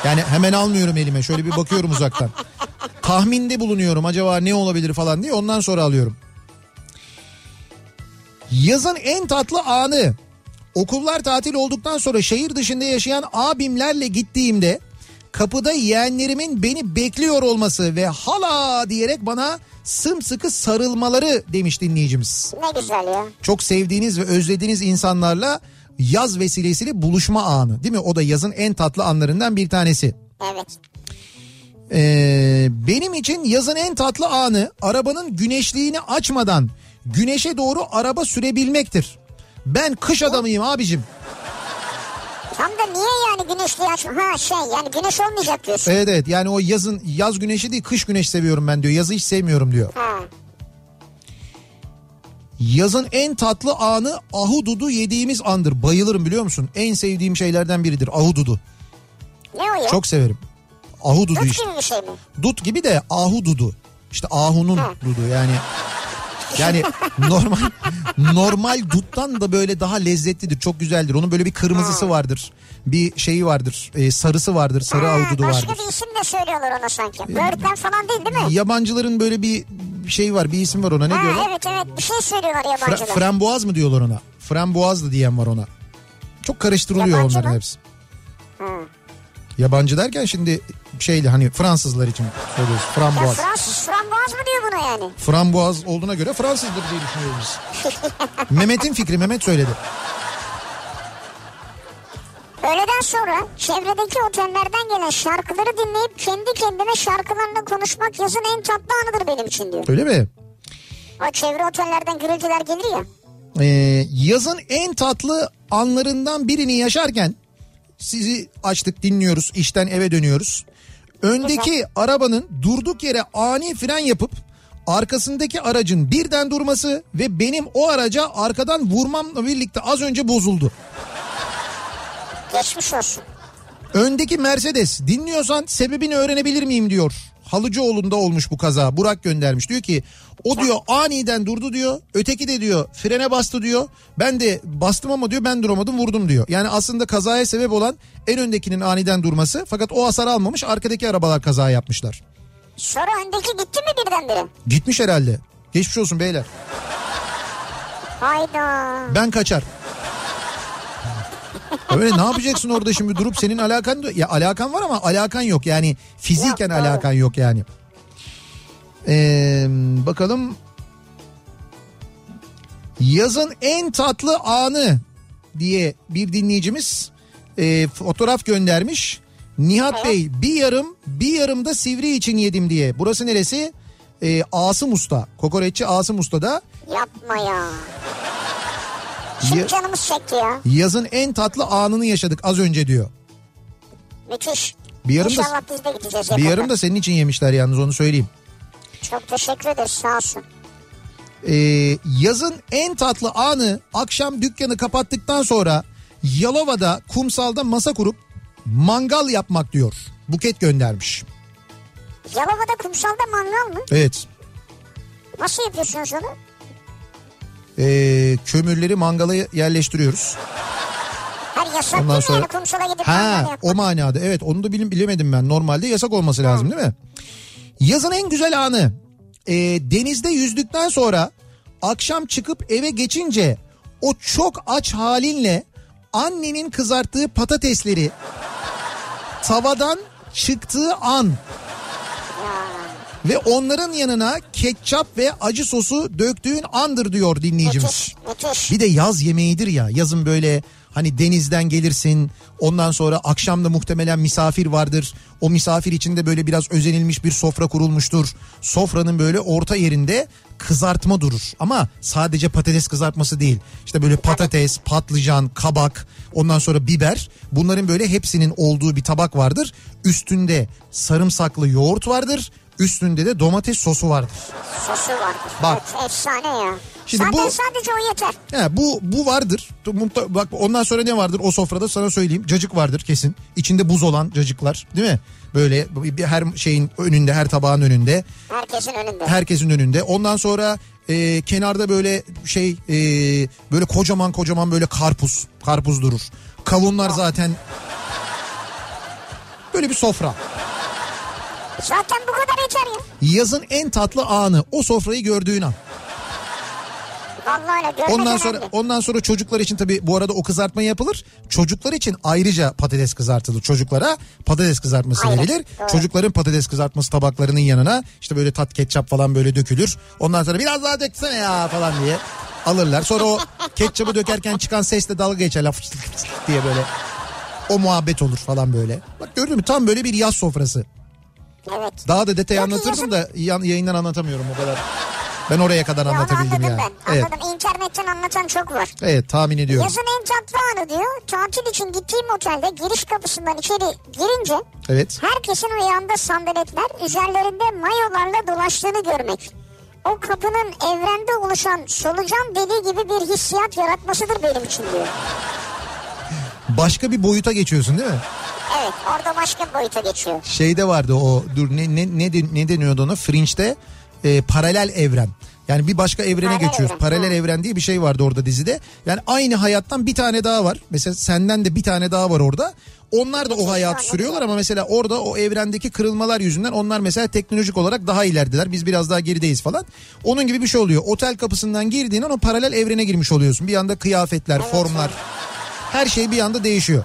Yani hemen almıyorum elime şöyle bir bakıyorum uzaktan. Tahminde bulunuyorum acaba ne olabilir falan diye ondan sonra alıyorum. Yazın en tatlı anı. Okullar tatil olduktan sonra şehir dışında yaşayan abimlerle gittiğimde kapıda yeğenlerimin beni bekliyor olması ve hala diyerek bana sımsıkı sarılmaları demiş dinleyicimiz Ne güzel ya. çok sevdiğiniz ve özlediğiniz insanlarla yaz vesilesiyle buluşma anı değil mi? O da yazın en tatlı anlarından bir tanesi. Evet. Ee, benim için yazın en tatlı anı arabanın güneşliğini açmadan güneşe doğru araba sürebilmektir. Ben kış adamıyım abicim. Tam da niye yani güneşliği açma? Ha şey yani güneş olmayacak diyorsun. Evet evet yani o yazın yaz güneşi değil kış güneş seviyorum ben diyor. Yazı hiç sevmiyorum diyor. Ha. Yazın en tatlı anı ahududu yediğimiz andır. Bayılırım biliyor musun? En sevdiğim şeylerden biridir ahududu. Ne o ya? Çok severim. Ahududu Dut işte. gibi bir şey mi? Dut gibi de ahu dudu. İşte ahunun Ha. dudu yani. Yani normal normal duttan da böyle daha lezzetlidir. Çok güzeldir. Onun böyle bir kırmızısı vardır. Bir şeyi vardır. e, sarısı vardır. Sarı Ha, başka vardır. bir isim de söylüyorlar ona sanki. Böğürtlen falan değil değil mi? Yabancıların böyle bir şey var. Bir isim var ona. Ne ha, diyorlar? evet evet bir şey söylüyorlar Fra- yabancılar. framboaz mı diyorlar ona? Framboaz da diyen var ona. Çok karıştırılıyor Yabancı onların mı? hepsi. Yabancı derken şimdi şeyli hani Fransızlar için söylüyoruz. ya Framboaz. Fransız framboaz mı diyor buna yani? Framboaz olduğuna göre Fransızdır diye düşünüyoruz. Mehmet'in fikri Mehmet söyledi. Öğleden sonra çevredeki otellerden gelen şarkıları dinleyip kendi kendime şarkılarla konuşmak yazın en tatlı anıdır benim için diyor. Öyle mi? O çevre otellerden gürültüler gelir ya. Ee, yazın en tatlı anlarından birini yaşarken sizi açtık dinliyoruz işten eve dönüyoruz. Öndeki arabanın durduk yere ani fren yapıp arkasındaki aracın birden durması ve benim o araca arkadan vurmamla birlikte az önce bozuldu. Geçmiş olsun. Öndeki Mercedes dinliyorsan sebebini öğrenebilir miyim diyor. Halıcıoğlu'nda olmuş bu kaza. Burak göndermiş. Diyor ki o diyor aniden durdu diyor. Öteki de diyor frene bastı diyor. Ben de bastım ama diyor ben duramadım vurdum diyor. Yani aslında kazaya sebep olan en öndekinin aniden durması. Fakat o hasar almamış arkadaki arabalar kaza yapmışlar. Sonra öndeki gitti mi birdenbire? Gitmiş herhalde. Geçmiş olsun beyler. Hayda. Ben kaçar. Öyle ne yapacaksın orada şimdi durup senin alakan ya alakan var ama alakan yok yani fiziken doğru. alakan yok yani. Ee, bakalım yazın en tatlı anı diye bir dinleyicimiz e, fotoğraf göndermiş. Nihat Evet. Bey bir yarım bir yarım da sivri için yedim diye. Burası neresi? Ee, Asım Usta. Kokoreççi Asım Usta'da Yapma ya. Şimdi Ya- canımız çekti ya. yazın en tatlı anını yaşadık az önce diyor. Müthiş. Bir yarım da- İnşallah biz de gideceğiz. Bir yarım da senin için yemişler yalnız onu söyleyeyim. Çok teşekkür ederiz sağ olsun. Ee, yazın en tatlı anı akşam dükkanı kapattıktan sonra Yalova'da kumsalda masa kurup mangal yapmak diyor. Buket göndermiş. Yalova'da kumsalda mangal mı? Evet. Nasıl yapıyorsunuz onu? Ee, kömürleri mangala yerleştiriyoruz. Her yasak Ondan sonra- yani kumsala gidip Ha o manada. Evet onu da bilim, bilemedim ben. Normalde yasak olması lazım değil mi? Yazın en güzel anı. E, denizde yüzdükten sonra akşam çıkıp eve geçince o çok aç halinle annenin kızarttığı patatesleri tavadan çıktığı an ve onların yanına ketçap ve acı sosu döktüğün andır diyor dinleyicimiz. Müthiş, müthiş. Bir de yaz yemeğidir ya yazın böyle hani denizden gelirsin ondan sonra akşam da muhtemelen misafir vardır. O misafir için de böyle biraz özenilmiş bir sofra kurulmuştur. Sofranın böyle orta yerinde kızartma durur ama sadece patates kızartması değil. İşte böyle patates, patlıcan, kabak ondan sonra biber bunların böyle hepsinin olduğu bir tabak vardır. Üstünde sarımsaklı yoğurt vardır. Üstünde de domates sosu vardır. Sosu vardır. Bak. Evet, efsane ya. Şimdi Zaten bu- sadece o yeter. He, bu bu vardır. Bak ondan sonra ne vardır o sofrada sana söyleyeyim. Cacık vardır kesin. İçinde buz olan cacıklar değil mi? Böyle bir her şeyin önünde her tabağın önünde. Herkesin önünde. Herkesin önünde. Ondan sonra e, kenarda böyle şey e, böyle kocaman kocaman böyle karpuz. Karpuz durur. Kavunlar zaten böyle bir sofra. Zaten bu kadar yeter ya. Yazın en tatlı anı o sofrayı gördüğün an. Vallahi öyle Ondan önemli. sonra ondan sonra çocuklar için tabii bu arada o kızartma yapılır. Çocuklar için ayrıca patates kızartılır. Çocuklara patates kızartması Aynen, verilir. doğru. Çocukların patates kızartması tabaklarının yanına işte böyle tat ketçap falan böyle dökülür. Ondan sonra biraz daha döksene ya falan diye alırlar. Sonra o ketçabı dökerken çıkan sesle dalga fıstık fıstık diye böyle. O muhabbet olur falan böyle. Bak gördün mü tam böyle bir yaz sofrası. Evet. Daha da detay anlatırdım yazın- da yayından anlatamıyorum o kadar. Ben oraya kadar Ya anlatabildim yani. ben. Evet. Anladım. İnternetten anlatan çok var. Evet tahmin ediyorum. Yazın en tatlı anı diyor. Tatil için gittiğim otelde giriş kapısından içeri girince Evet. herkesin ayağında sandaletler üzerlerinde mayolarla dolaştığını görmek. O kapının evrende oluşan solucan deliği gibi bir hissiyat yaratmasıdır benim için diyor. Başka bir boyuta geçiyorsun değil mi? Evet orada başka bir boyuta geçiyor. Şeyde vardı o dur ne ne ne, ne deniyordu ona Fringe'de e, paralel evren. Yani bir başka evrene Paralel geçiyoruz. evren, Paralel ha. evren diye bir şey vardı orada dizide. Yani aynı hayattan bir tane daha var. Mesela senden de bir tane daha var orada. Onlar da o hayatı sürüyorlar ama mesela orada o evrendeki kırılmalar yüzünden onlar mesela teknolojik olarak daha ilerideler. Biz biraz daha gerideyiz falan. Onun gibi bir şey oluyor. Otel kapısından girdiğin an o paralel evrene girmiş oluyorsun. Bir anda kıyafetler, formlar her şey bir anda değişiyor.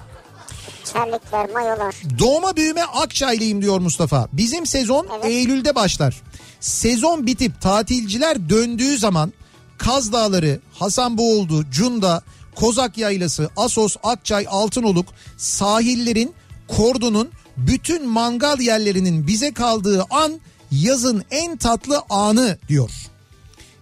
Terlikler, mayolar. Doğma büyüme Akçaylıyım diyor Mustafa. Bizim sezon Evet. Eylül'de başlar. Sezon bitip tatilciler döndüğü zaman Kaz Dağları, Hasanboğuldu, Cunda, Kozak Yaylası, Asos, Akçay, Altınoluk sahillerin, Kordon'un bütün mangal yerlerinin bize kaldığı an yazın en tatlı anı diyor.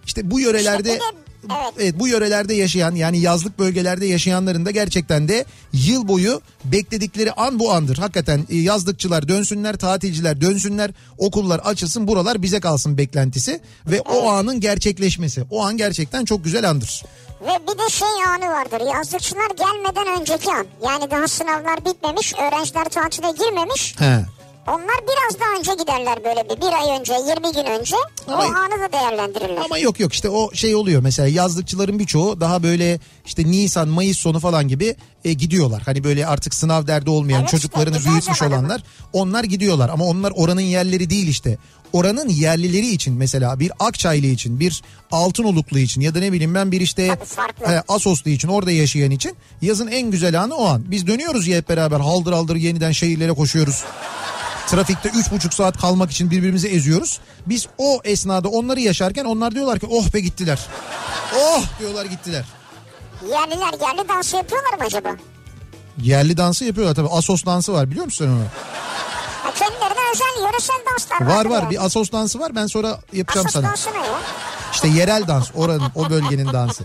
İşte bu yörelerde İşte evet. evet bu yörelerde yaşayan yani yazlık bölgelerde yaşayanların da gerçekten de yıl boyu bekledikleri an bu andır. Hakikaten e, yazlıkçılar dönsünler, tatilciler dönsünler, okullar açılsın, buralar bize kalsın beklentisi ve o anın gerçekleşmesi. O an gerçekten çok güzel andır. Ve bir de şey anı vardır. Yazlıkçılar gelmeden önceki an. Yani daha sınavlar bitmemiş, öğrenciler tatile girmemiş. He. Onlar biraz daha önce giderler böyle bir, bir ay önce, 20 gün önce. O Ama- anı da değerlendirirler. Ama yok yok işte o şey oluyor mesela yazlıkçıların birçoğu daha böyle işte Nisan Mayıs sonu falan gibi e, gidiyorlar. Hani böyle artık sınav derdi olmayan Evet, çocuklarını işte, büyütmüş olanlar onlar gidiyorlar ama onlar oranın yerleri değil işte. Oranın yerlileri için mesela bir Akçaylı için bir Altınoluklu için ya da ne bileyim ben bir işte e, Asoslu için orada yaşayan için yazın en güzel anı o an. Biz dönüyoruz ya hep beraber haldır haldır yeniden şehirlere koşuyoruz. Trafikte üç buçuk saat kalmak için birbirimizi eziyoruz. Biz o esnada onları yaşarken onlar diyorlar ki oh be gittiler. Oh diyorlar gittiler. Yerliler yerli dansı yapıyorlar mı acaba? Yerli dansı yapıyorlar tabii. Asos dansı var biliyor musun sen onu? Ha, kendilerine özel yöresel danslar Var vardır var yani. bir Asos dansı var ben sonra yapacağım Asos sana. dansı ne ya? İşte yerel dans oranın o bölgenin dansı.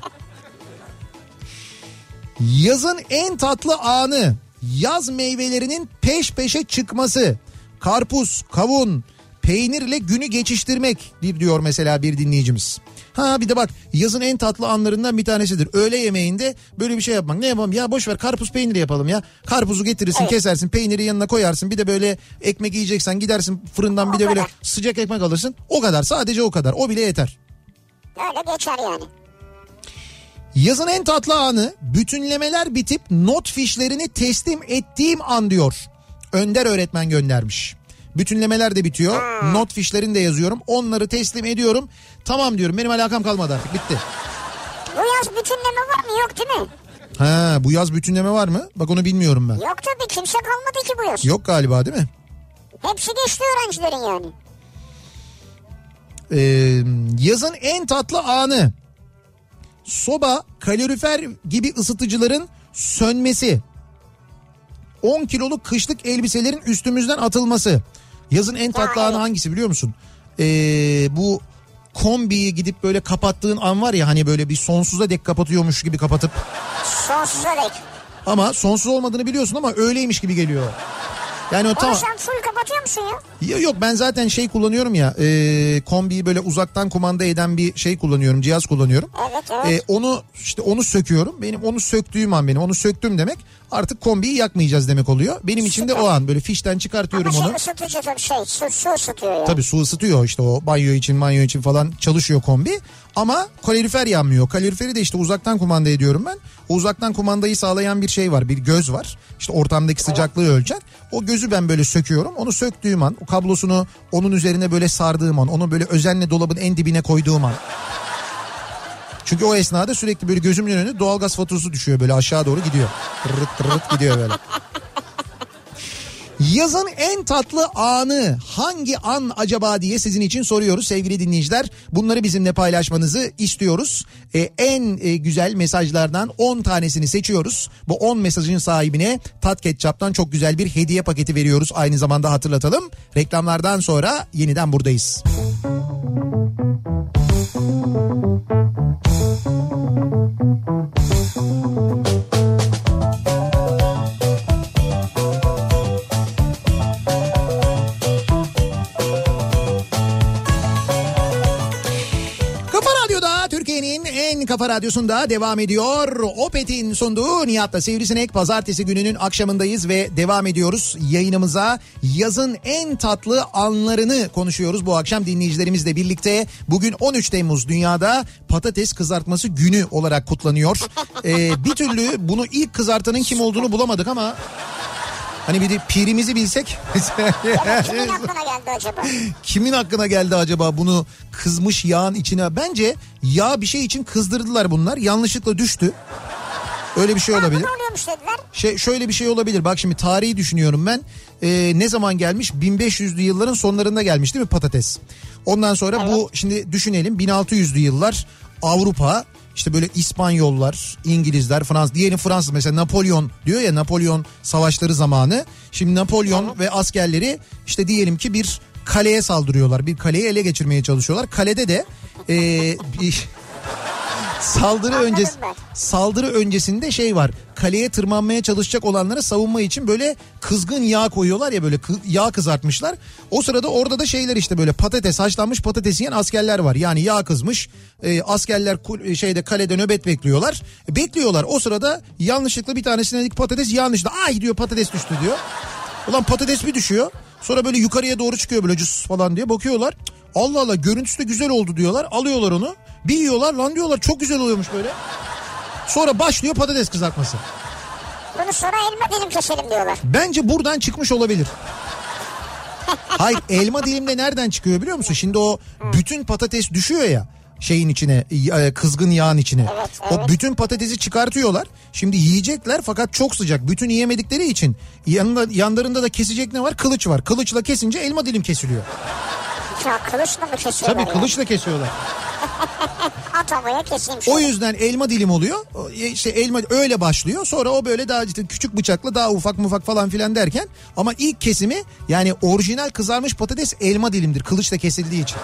Yazın en tatlı anı yaz meyvelerinin peş peşe çıkması. Karpuz, kavun, peynirle günü geçiştirmek diyor mesela bir dinleyicimiz. Ha bir de bak yazın en tatlı anlarından bir tanesidir. Öğle yemeğinde böyle bir şey yapmak. Ne yapalım ya boş ver karpuz peyniri yapalım ya. Karpuzu getirirsin Evet. kesersin peyniri yanına koyarsın. Bir de böyle ekmek yiyeceksen gidersin fırından bir de böyle sıcak ekmek alırsın. O kadar sadece o kadar o bile yeter. Öyle geçer yani. Yazın en tatlı anı bütünlemeler bitip not fişlerini teslim ettiğim an diyor. Önder öğretmen göndermiş. Bütünlemeler de bitiyor. Not fişlerini de yazıyorum. Onları teslim ediyorum. Tamam diyorum benim alakam kalmadı artık bitti. Bu yaz bütünleme var mı? Yok değil mi? Ha bu yaz bütünleme var mı? Bak onu bilmiyorum ben. Yok tabii kimse kalmadı ki bu yaz. Yok galiba değil mi? Hepsi geçti öğrencilerin yani. Ee, yazın en tatlı anı. Soba, kalorifer gibi ısıtıcıların sönmesi. 10 kiloluk kışlık elbiselerin üstümüzden atılması. Yazın en tatlı anı hangisi biliyor musun? Ee, bu kombiyi gidip böyle kapattığın an var ya hani böyle bir sonsuza dek kapatıyormuş gibi kapatıp Sonsuza dek. ama sonsuz olmadığını biliyorsun ama öyleymiş gibi geliyor. Yani o Onu tamam. full kapatıyor musun ya? Ya Yok ben zaten şey kullanıyorum ya e, kombiyi böyle uzaktan kumanda eden bir şey kullanıyorum cihaz kullanıyorum. Evet evet. E, onu işte onu söküyorum benim onu söktüğüm an benim onu söktüm demek artık kombiyi yakmayacağız demek oluyor. Benim için de o an böyle fişten çıkartıyorum Ama şey onu. ısıtıcı tabii şey su, su ısıtıyor ya. Tabii su ısıtıyor işte o banyo için banyo için falan çalışıyor kombi. Ama kalorifer yanmıyor. Kaloriferi de işte uzaktan kumanda ediyorum ben. O uzaktan kumandayı sağlayan bir şey var. Bir göz var. İşte ortamdaki sıcaklığı ölçen. O gözü ben böyle söküyorum. Onu söktüğüm an o kablosunu onun üzerine böyle sardığım an. Onu böyle özenle dolabın en dibine koyduğum an. Çünkü o esnada sürekli böyle gözümün önünde doğalgaz faturası düşüyor böyle aşağı doğru gidiyor. Tırırt tırırt gidiyor böyle. Yazın en tatlı anı hangi an acaba diye sizin için soruyoruz sevgili dinleyiciler. Bunları bizimle paylaşmanızı istiyoruz. Ee, en e, güzel mesajlardan 10 tanesini seçiyoruz. Bu 10 mesajın sahibine Tat Ketçap'tan çok güzel bir hediye paketi veriyoruz. Aynı zamanda hatırlatalım. Reklamlardan sonra yeniden buradayız. Kafa Kafa Radyosu'nda devam ediyor. Opet'in sunduğu Nihat'la Sivrisinek pazartesi gününün akşamındayız ve devam ediyoruz yayınımıza. Yazın en tatlı anlarını konuşuyoruz bu akşam dinleyicilerimizle birlikte. Bugün 13 Temmuz dünyada patates kızartması günü olarak kutlanıyor. Ee, bir türlü bunu ilk kızartanın kim olduğunu bulamadık ama Hani bir de pirimizi bilsek. Kimin aklına geldi acaba? Kimin aklına geldi acaba bunu kızmış yağın içine? Bence yağ bir şey için kızdırdılar bunlar. Yanlışlıkla düştü. Öyle bir şey olabilir. Şey şöyle bir şey olabilir. Bak şimdi tarihi düşünüyorum ben. Ee, ne zaman gelmiş? 1500'lü yılların sonlarında gelmiş değil mi patates? Ondan sonra bu şimdi düşünelim 1600'lü yıllar Avrupa işte böyle İspanyollar, İngilizler, Fransız diyelim Fransız mesela Napolyon diyor ya Napolyon savaşları zamanı. Şimdi Napolyon ve askerleri işte diyelim ki bir kaleye saldırıyorlar. Bir kaleyi ele geçirmeye çalışıyorlar. Kalede de ee, bir saldırı öncesi saldırı öncesinde şey var. Kaleye tırmanmaya çalışacak olanlara savunma için böyle kızgın yağ koyuyorlar ya böyle yağ kızartmışlar. O sırada orada da şeyler işte böyle patates haşlanmış patates yiyen askerler var. Yani yağ kızmış. e, askerler kul- şeyde kalede nöbet bekliyorlar. E, bekliyorlar. O sırada yanlışlıkla bir tanesine dedik patates yanlışla. Ay diyor patates düştü diyor. Ulan patates bir düşüyor. Sonra böyle yukarıya doğru çıkıyor böyle cüs falan diye bakıyorlar. Allah Allah görüntüsü de güzel oldu diyorlar. Alıyorlar onu. Bir yiyorlar lan diyorlar çok güzel oluyormuş böyle. Sonra başlıyor patates kızartması. Bunu sonra elma dilim keselim diyorlar. Bence buradan çıkmış olabilir. Hayır elma dilimde nereden çıkıyor biliyor musun? Şimdi o bütün patates düşüyor ya şeyin içine e, kızgın yağın içine. Evet, O evet. bütün patatesi çıkartıyorlar. Şimdi yiyecekler fakat çok sıcak. Bütün yiyemedikleri için yanında yanlarında da kesecek ne var? Kılıç var. Kılıçla kesince elma dilim kesiliyor. Ya kılıçla mı kesiyorlar Tabii ya? kılıçla kesiyorlar. At havaya keseyim O şöyle. yüzden elma dilim oluyor. O, e, İşte elma öyle başlıyor. Sonra o böyle daha işte küçük bıçakla daha ufak mufak falan filan derken ama ilk kesimi yani orijinal kızarmış patates elma dilimdir. Kılıçla kesildiği için.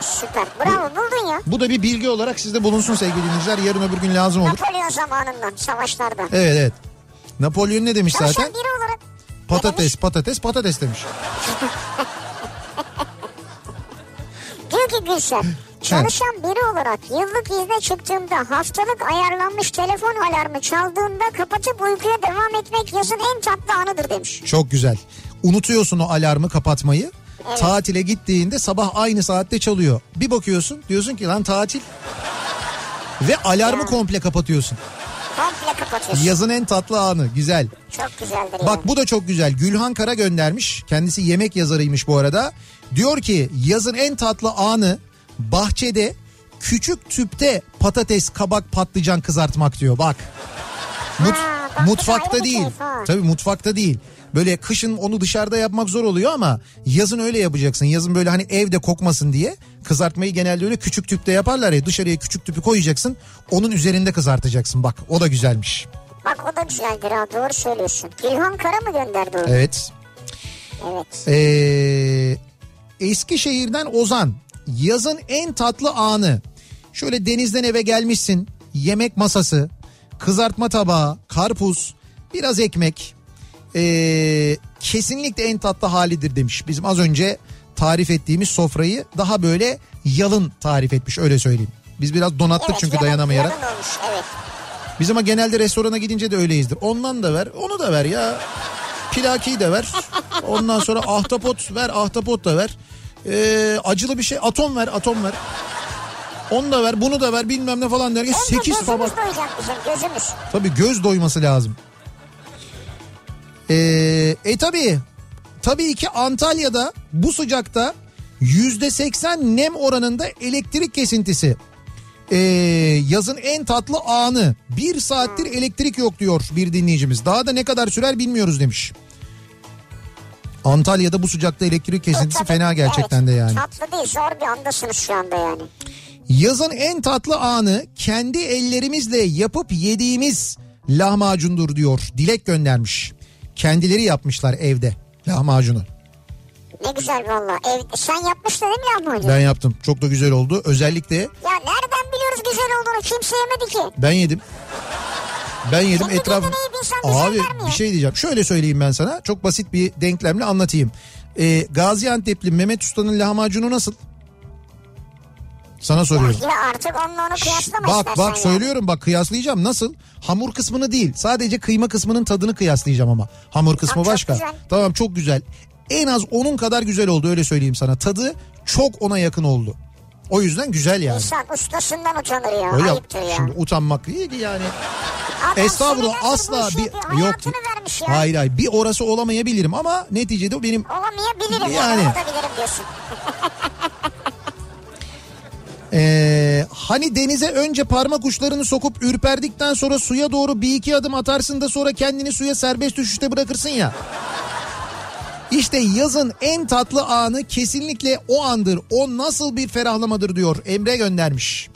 Süper. Bravo buldun ya. Bu da bir bilgi olarak sizde bulunsun sevgili dinleyiciler. Yarın öbür gün lazım olur. Napolyon zamanından savaşlarda. Evet evet. Napolyon ne demiş Çalışan zaten? biri olarak Patates patates patates demiş. diyor ki Gülşen çalışan biri olarak yıllık izne çıktığımda haftalık ayarlanmış telefon alarmı çaldığında kapatıp uykuya devam etmek yazın en tatlı anıdır demiş. Çok güzel. Unutuyorsun o alarmı kapatmayı. Evet. Tatile gittiğinde sabah aynı saatte çalıyor. Bir bakıyorsun diyorsun ki lan tatil. Ve alarmı Ya. komple kapatıyorsun. Komple kapatıyorsun. Yazın en tatlı anı. Güzel. Çok güzeldir. Bak bu da çok güzel. Gülhan Kara göndermiş. Kendisi yemek yazarıymış bu arada. Diyor ki yazın en tatlı anı bahçede küçük tüpte patates, kabak, patlıcan kızartmak diyor. Bak. Mut- Ha, mutfakta değil. ha. Tabii mutfakta değil. Böyle kışın onu dışarıda yapmak zor oluyor ama yazın öyle yapacaksın. Yazın böyle hani evde kokmasın diye kızartmayı genelde öyle küçük tüpte yaparlar ya dışarıya küçük tüpü koyacaksın. Onun üzerinde kızartacaksın bak o da güzelmiş. Bak o da güzeldir ha doğru söylüyorsun. Gülhan Kara mı gönderdi onu? Evet. Evet. Ee, Eskişehir'den Ozan. Yazın en tatlı anı. Şöyle denizden eve gelmişsin. Yemek masası, kızartma tabağı, karpuz, biraz ekmek. Ee, kesinlikle en tatlı halidir demiş. Bizim az önce tarif ettiğimiz sofrayı daha böyle yalın tarif etmiş öyle söyleyeyim. Biz biraz donattık Evet, çünkü yalan- dayanamayarak. yalan olmuş evet. Biz ama genelde restorana gidince de öyleyizdir. Ondan da ver, onu da ver ya. Pilaki de ver. Ondan sonra ahtapot ver, ahtapot da ver. Ee, acılı bir şey, atom ver, atom ver. Onu da ver, bunu da ver bilmem ne falan derken Önce 8 gözümüz tabak. gözümüz. Tabii göz doyması lazım. Ee, e tabii, tabii ki Antalya'da bu sıcakta yüzde seksen nem oranında elektrik kesintisi. Ee, yazın en tatlı anı. Bir saattir elektrik yok diyor bir dinleyicimiz. Daha da ne kadar sürer bilmiyoruz demiş. Antalya'da bu sıcakta elektrik kesintisi Tabii, fena gerçekten evet. de yani. Tatlı değil zor bir andasınız şu anda yani. Yazın en tatlı anı kendi ellerimizle yapıp yediğimiz lahmacundur diyor. Dilek göndermiş. Kendileri yapmışlar evde lahmacunu. Ne güzel valla. Ev, sen yapmıştın değil mi lahmacun? Ben yaptım. Çok da güzel oldu. Özellikle Ya nereden biliyoruz güzel olduğunu kimse yemedi ki. ben yedim. Ben yedim Kendi etraf. Abi bir şey diyeceğim. Şöyle söyleyeyim ben sana. Çok basit bir denklemle anlatayım. Ee, Gaziantep'li Mehmet Usta'nın lahmacunu nasıl? Sana soruyorum. Ya artık onunla onu kıyaslama Bak istersen bak ya. söylüyorum bak kıyaslayacağım. Nasıl? Hamur kısmını değil. Sadece kıyma kısmının tadını kıyaslayacağım ama. Hamur kısmı Tamam, başka. güzel. Tamam çok güzel. En az onun kadar güzel oldu öyle söyleyeyim sana. Tadı çok ona yakın oldu. O yüzden güzel yani. İnsan ustasından utanır ya. Öyle Ayıptır ya. şimdi utanmak iyi ki yani. Adam Estağfurullah asla bir bir yok. vermiş ya. Hayır hayır bir orası olamayabilirim ama neticede o benim Olamayabilirim Yani. yani. Diyorsun. Ee, hani denize önce parmak uçlarını sokup ürperdikten sonra suya doğru bir iki adım atarsın da sonra kendini suya serbest düşüşte bırakırsın ya. İşte yazın en tatlı anı kesinlikle o andır. O nasıl bir ferahlamadır diyor Emre göndermiş.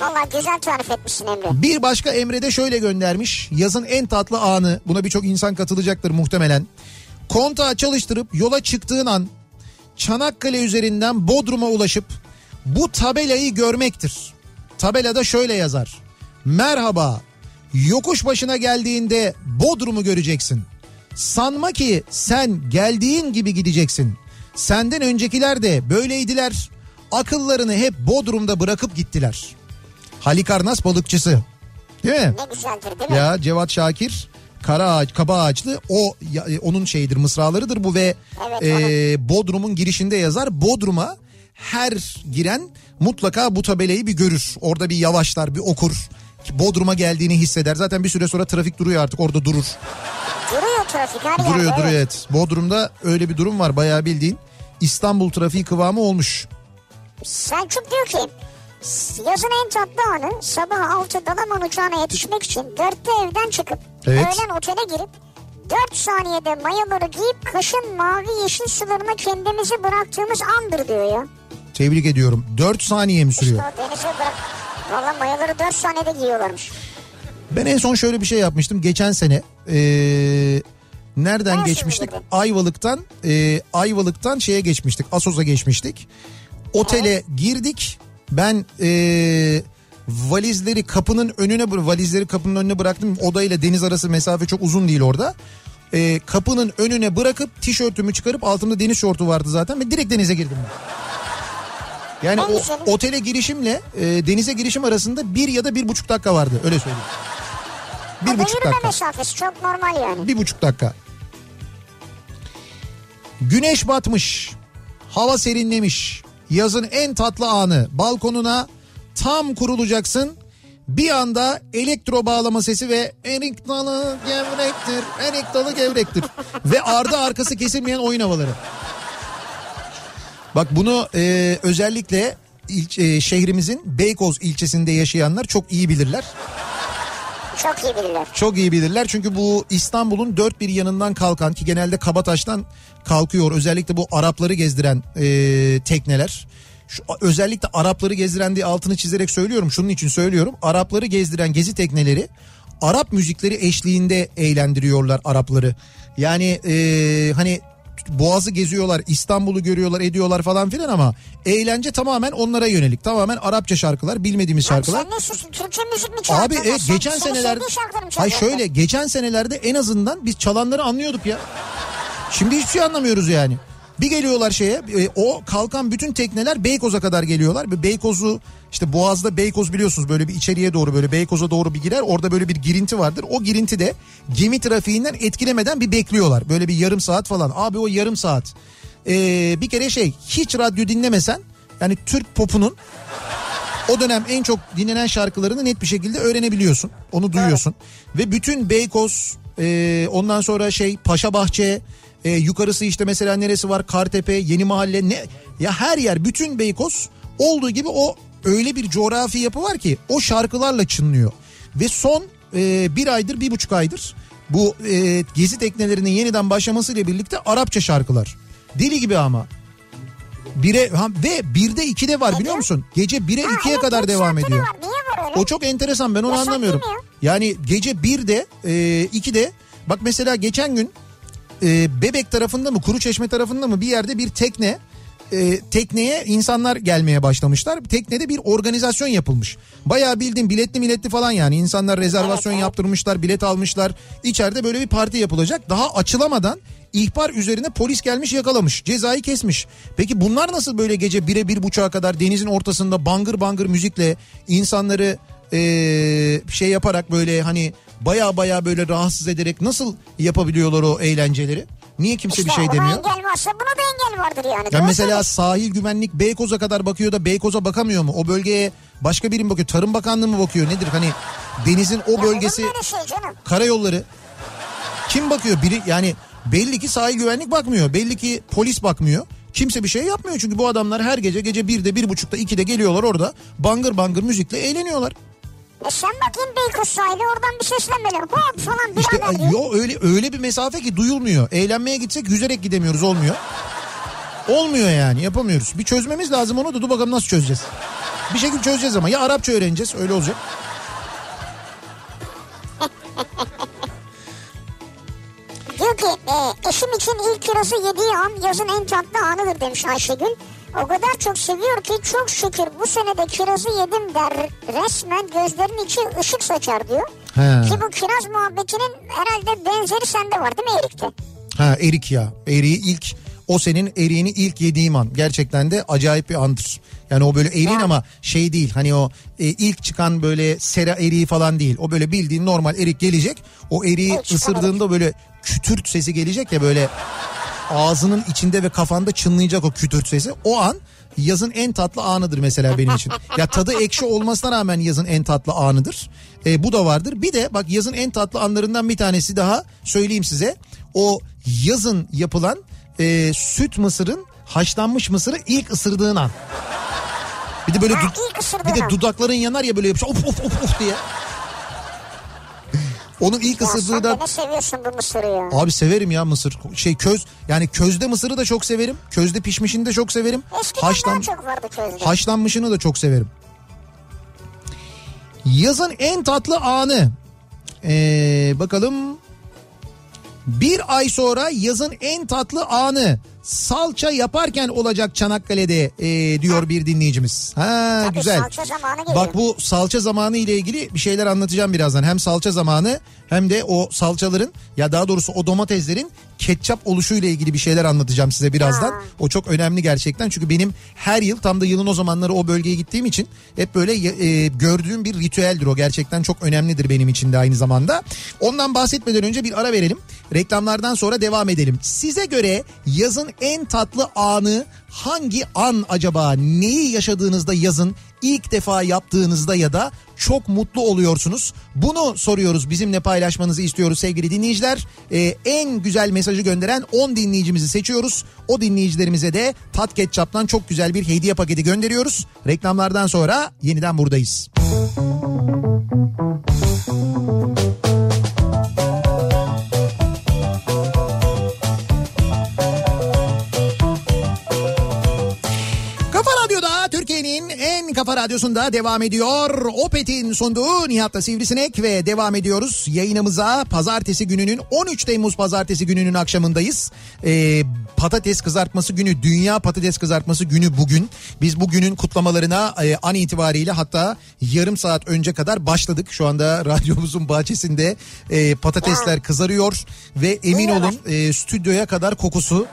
Valla güzel tarif etmişsin Emre. Bir başka Emre de şöyle göndermiş. Yazın en tatlı anı buna birçok insan katılacaktır muhtemelen. Kontağı çalıştırıp yola çıktığın an Çanakkale üzerinden Bodrum'a ulaşıp bu tabelayı görmektir. Tabelada şöyle yazar. Merhaba yokuş başına geldiğinde Bodrum'u göreceksin. Sanma ki sen geldiğin gibi gideceksin. Senden öncekiler de böyleydiler. Akıllarını hep Bodrum'da bırakıp gittiler. Halikarnas balıkçısı. Değil mi? Ne güzeldir değil mi? Ya Cevat Şakir Kara Ağaç, Kaba Ağaçlı o ya- e, onun şeyidir mısralarıdır bu ve Evet, e, Bodrum'un girişinde yazar. Bodrum'a her giren mutlaka bu tabelayı bir görür. Orada bir yavaşlar, bir okur. Bodrum'a geldiğini hisseder. Zaten bir süre sonra trafik duruyor artık orada durur. Trafik her Duruyor yerde. duruyor evet. Bodrum'da öyle bir durum var bayağı bildiğin. İstanbul trafiği kıvamı olmuş. Selçuk diyor ki yazın en tatlı anı sabah 6 Dalaman uçağına yetişmek için 4'te evden çıkıp Evet. öğlen otele girip 4 saniyede mayoları giyip kaşın mavi yeşil sularına kendimizi bıraktığımız andır diyor ya. Tebrik ediyorum. 4 saniye mi sürüyor? İşte o denize bırak. Valla mayoları 4 saniyede giyiyorlarmış. Ben en son şöyle bir şey yapmıştım geçen sene. Ee, nereden Nasıl geçmiştik? girdin? Ayvalık'tan e, Ayvalık'tan şeye geçmiştik. Asos'a geçmiştik. Otele girdik. Ben e, valizleri kapının önüne valizleri kapının önüne bıraktım. Odayla deniz arası mesafe çok uzun değil orada. E, kapının önüne bırakıp tişörtümü çıkarıp altımda deniz şortu vardı zaten ve direkt denize girdim. Yani o otele girişimle e, denize girişim arasında bir ya da bir buçuk dakika vardı öyle söyleyeyim. Bir da buçuk dakika. mesafesi çok normal yani. Bir buçuk dakika. Güneş batmış. Hava serinlemiş. Yazın en tatlı anı. Balkonuna tam kurulacaksın. Bir anda elektro bağlama sesi ve erik dalı gevrektir, erik dalı gevrektir. ve ardı arkası kesilmeyen oyun havaları. Bak bunu e, özellikle ilç- e, şehrimizin Beykoz ilçesinde yaşayanlar çok iyi bilirler. Çok iyi bilirler. Çok iyi bilirler çünkü bu İstanbul'un dört bir yanından kalkan ki genelde Kabataş'tan kalkıyor. Özellikle bu Arapları gezdiren e, tekneler. Şu, özellikle Arapları gezdiren diye altını çizerek söylüyorum. Şunun için söylüyorum. Arapları gezdiren gezi tekneleri Arap müzikleri eşliğinde eğlendiriyorlar Arapları. Yani e, hani Boğaz'ı geziyorlar, İstanbul'u görüyorlar, ediyorlar falan filan ama eğlence tamamen onlara yönelik. Tamamen Arapça şarkılar, bilmediğimiz şarkılar. Sen ne istiyorsun? Türkçe müzik mi çaldın? Abi evet Sen- geçen senin senelerde çalıyorsun? şöyle geçen senelerde en azından biz çalanları anlıyorduk ya. Şimdi hiçbir şey anlamıyoruz yani. Bir geliyorlar şeye e, o kalkan bütün tekneler Beykoz'a kadar geliyorlar. Beykoz'u işte Boğaz'da Beykoz biliyorsunuz böyle bir içeriye doğru böyle Beykoz'a doğru bir girer. Orada böyle bir girinti vardır. O girinti de gemi trafiğinden etkilemeden bir bekliyorlar. Böyle bir yarım saat falan. Abi o yarım saat. Ee, bir kere şey hiç radyo dinlemesen yani Türk popunun o dönem en çok dinlenen şarkılarını net bir şekilde öğrenebiliyorsun. Onu duyuyorsun. Ve bütün Beykoz e, ondan sonra şey Paşabahçe e, yukarısı işte mesela neresi var Kartepe Yeni Mahalle ne ya her yer bütün Beykoz olduğu gibi o öyle bir coğrafi yapı var ki o şarkılarla çınlıyor. Ve son e, bir aydır bir buçuk aydır bu e, gezi teknelerinin yeniden başlamasıyla birlikte Arapça şarkılar. Deli gibi ama. Bire ha, ve birde ikide var biliyor musun? Gece bire Ha, ikiye evet, kadar devam ediyor. Var. Niye var öyle? O çok enteresan ben onu Yasak anlamıyorum. Yani gece birde e, ikide bak mesela geçen gün e, Bebek tarafında mı Kuruçeşme tarafında mı bir yerde bir tekne e, tekneye insanlar gelmeye başlamışlar. Teknede bir organizasyon yapılmış. Bayağı bildiğin biletli milletli falan yani insanlar rezervasyon yaptırmışlar, bilet almışlar. İçeride böyle bir parti yapılacak. Daha açılamadan ihbar üzerine polis gelmiş yakalamış. Cezayı kesmiş. Peki bunlar nasıl böyle gece 1'e bir buçuğa kadar denizin ortasında bangır bangır müzikle insanları ee, şey yaparak böyle hani baya baya böyle rahatsız ederek nasıl yapabiliyorlar o eğlenceleri? Niye kimse bir İşte şey ona demiyor? engel varsa buna da engel vardır yani. Ya mesela söylüyorsun. sahil güvenlik Beykoz'a kadar bakıyor da Beykoz'a bakamıyor mu? O bölgeye başka biri mi bakıyor? Tarım Bakanlığı mı bakıyor? Nedir? Hani denizin o Ya bölgesi şey canım? karayolları kim bakıyor? Biri yani belli ki sahil güvenlik bakmıyor. Belli ki polis bakmıyor. Kimse bir şey yapmıyor çünkü bu adamlar her gece gece birde bir buçukta ikide geliyorlar orada bangır bangır müzikle eğleniyorlar. E sen bakayım Beykoz sahili oradan bir seslenmeli. Hop falan İşte birader diyor. yo öyle öyle bir mesafe ki duyulmuyor. Eğlenmeye gitsek yüzerek gidemiyoruz olmuyor. Olmuyor yani yapamıyoruz. Bir çözmemiz lazım onu da dur bakalım nasıl çözeceğiz. Bir şekilde çözeceğiz ama ya Arapça öğreneceğiz öyle olacak. Diyor ki e, eşim için ilk kirazı yediği an yazın en tatlı anıdır demiş Ayşegül. O kadar çok seviyor ki çok şükür bu senede kirazı yedim der resmen gözlerinin içi ışık saçar diyor. He. Ki bu kiraz muhabbetinin herhalde benzeri sende var değil mi Erik'te? Ha erik ya. Eriği ilk o senin eriğini ilk yediğim an gerçekten de acayip bir andır. Yani o böyle eriğin Ya. ama şey değil hani o e, ilk çıkan böyle sera eriği falan değil. O böyle bildiğin normal erik gelecek. O eriği ısırdığında böyle kütürt sesi gelecek ya böyle ağzının içinde ve kafanda çınlayacak o kütürt sesi. O an yazın en tatlı anıdır mesela benim için. Ya tadı ekşi olmasına rağmen yazın en tatlı anıdır. E, bu da vardır. Bir de bak yazın en tatlı anlarından bir tanesi daha söyleyeyim size. O yazın yapılan e, süt mısırın haşlanmış mısırı ilk ısırdığın an. Bir de böyle Ha, ısırdığın bir de dudakların yanar ya böyle yapış of of of of diye. Onun ilk Ya ısırdığı da seviyorsun bu mısırı ya? Abi severim ya mısır. Şey köz yani közde mısırı da çok severim. Közde pişmişini de çok severim. Eskiden Haşlan, daha çok vardı közde. haşlanmışını da çok severim. Yazın en tatlı anı. Ee, bakalım. Bir ay sonra yazın en tatlı anı salça yaparken olacak Çanakkale'de ee, diyor bir dinleyicimiz. Ha Tabii güzel. salça zamanı geliyor. Bak bu salça zamanı ile ilgili bir şeyler anlatacağım birazdan. Hem salça zamanı hem de o salçaların ya daha doğrusu o domateslerin ketçap oluşu ile ilgili bir şeyler anlatacağım size birazdan. Ha. O çok önemli gerçekten çünkü benim her yıl tam da yılın o zamanları o bölgeye gittiğim için hep böyle e, gördüğüm bir ritüeldir o. Gerçekten çok önemlidir benim için de aynı zamanda. Ondan bahsetmeden önce bir ara verelim. Reklamlardan sonra devam edelim. Size göre yazın en tatlı anı hangi an acaba? Neyi yaşadığınızda yazın ilk defa yaptığınızda ya da çok mutlu oluyorsunuz. Bunu soruyoruz bizimle paylaşmanızı istiyoruz sevgili dinleyiciler. Ee, en güzel mesajı gönderen 10 dinleyicimizi seçiyoruz. O dinleyicilerimize de Tat Ketçap'tan çok güzel bir hediye paketi gönderiyoruz. Reklamlardan sonra yeniden buradayız. Kafa kafa radyosunda devam ediyor. Opet'in sunduğu Nihat'la Sivrisinek ve devam ediyoruz yayınımıza. Pazartesi gününün 13 Temmuz pazartesi gününün akşamındayız. Ee, patates kızartması günü, Dünya Patates Kızartması günü bugün. Biz bugünün kutlamalarına e, an itibariyle hatta yarım saat önce kadar başladık. Şu anda radyomuzun bahçesinde e, patatesler kızarıyor ve emin olun e, stüdyoya kadar kokusu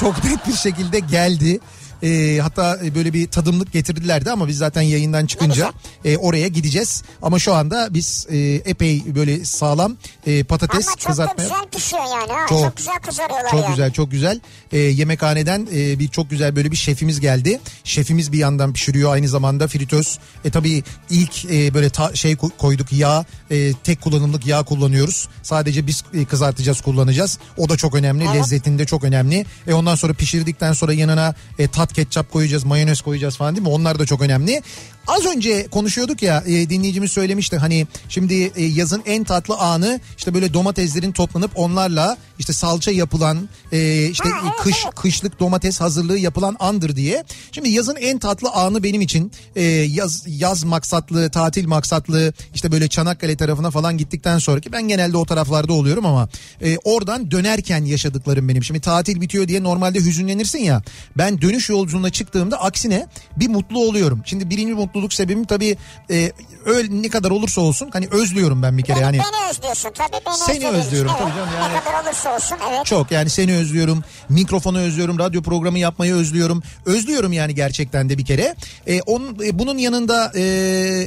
çok net bir şekilde geldi. Ee, hatta böyle bir tadımlık getirdilerdi ama biz zaten yayından çıkınca e, oraya gideceğiz. Ama şu anda biz e, epey böyle sağlam e, patates Ama çok kızartmaya... güzel pişiyor yani. Ha. Çok. Çok, güzel kızarıyorlar Çok yani. güzel çok güzel. Ee, yemekhaneden e, bir çok güzel böyle bir şefimiz geldi. Şefimiz bir yandan pişiriyor aynı zamanda fritöz. E tabii ilk e, böyle ta- şey ko- koyduk yağ e, tek kullanımlık yağ kullanıyoruz. Sadece biz e, kızartacağız kullanacağız. O da çok önemli Evet. lezzetinde çok önemli. E ondan sonra pişirdikten sonra yanına e, tat ketçap koyacağız mayonez koyacağız falan değil mi? Onlar da çok önemli. Az önce konuşuyorduk ya e, dinleyicimiz söylemişti hani şimdi e, yazın en tatlı anı işte böyle domateslerin toplanıp onlarla işte salça yapılan e, işte Ha, evet, kış evet. kışlık domates hazırlığı yapılan andır diye. Şimdi yazın en tatlı anı benim için e, yaz yaz maksatlı tatil maksatlı işte böyle Çanakkale tarafına falan gittikten sonraki ben genelde o taraflarda oluyorum ama e, oradan dönerken yaşadıklarım benim. Şimdi tatil bitiyor diye normalde hüzünlenirsin ya ben dönüş yolculuğuna çıktığımda aksine bir mutlu oluyorum. Şimdi birinci mutluluk sebebim tabii e, öyle ne kadar olursa olsun hani özlüyorum ben bir kere yani. beni özlüyorsun tabii beni Seni için, özlüyorum evet. tabii canım yani. Ne kadar olursa olsun evet. Çok yani seni özlüyorum. Mikrofonu özlüyorum. Radyo programı yapmayı özlüyorum. Özlüyorum yani gerçekten de bir kere. Ee, onun, e, bunun yanında e,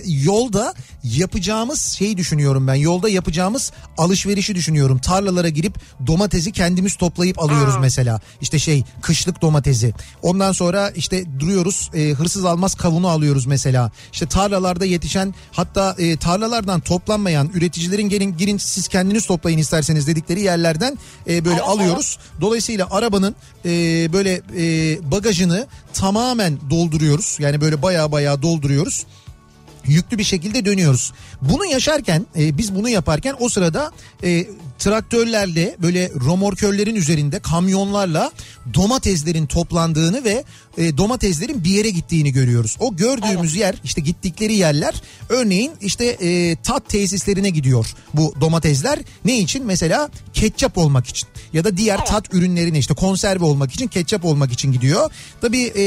yolda yapacağımız şeyi düşünüyorum ben. Yolda yapacağımız alışverişi düşünüyorum. Tarlalara girip domatesi kendimiz toplayıp alıyoruz mesela. İşte şey kışlık domatesi. Ondan sonra işte duruyoruz e, hırsız almaz kavunu alıyoruz mesela. İşte tarlalarda yetişen hatta e, tarlalardan toplanmayan üreticilerin gelin girin siz kendiniz toplayın isterseniz dedikleri yerlerden e, böyle alıyoruz. Dolayısıyla arabanın e, böyle e, bagajını tamamen dolduruyoruz. Yani böyle baya baya dolduruyoruz yüklü bir şekilde dönüyoruz. Bunu yaşarken e, biz bunu yaparken o sırada e, traktörlerle böyle romorkörlerin üzerinde kamyonlarla domateslerin toplandığını ve e, domateslerin bir yere gittiğini görüyoruz. O gördüğümüz yer işte gittikleri yerler örneğin işte e, tat tesislerine gidiyor bu domatesler. Ne için? Mesela ketçap olmak için ya da diğer tat ürünlerine işte konserve olmak için ketçap olmak için gidiyor. Tabii e,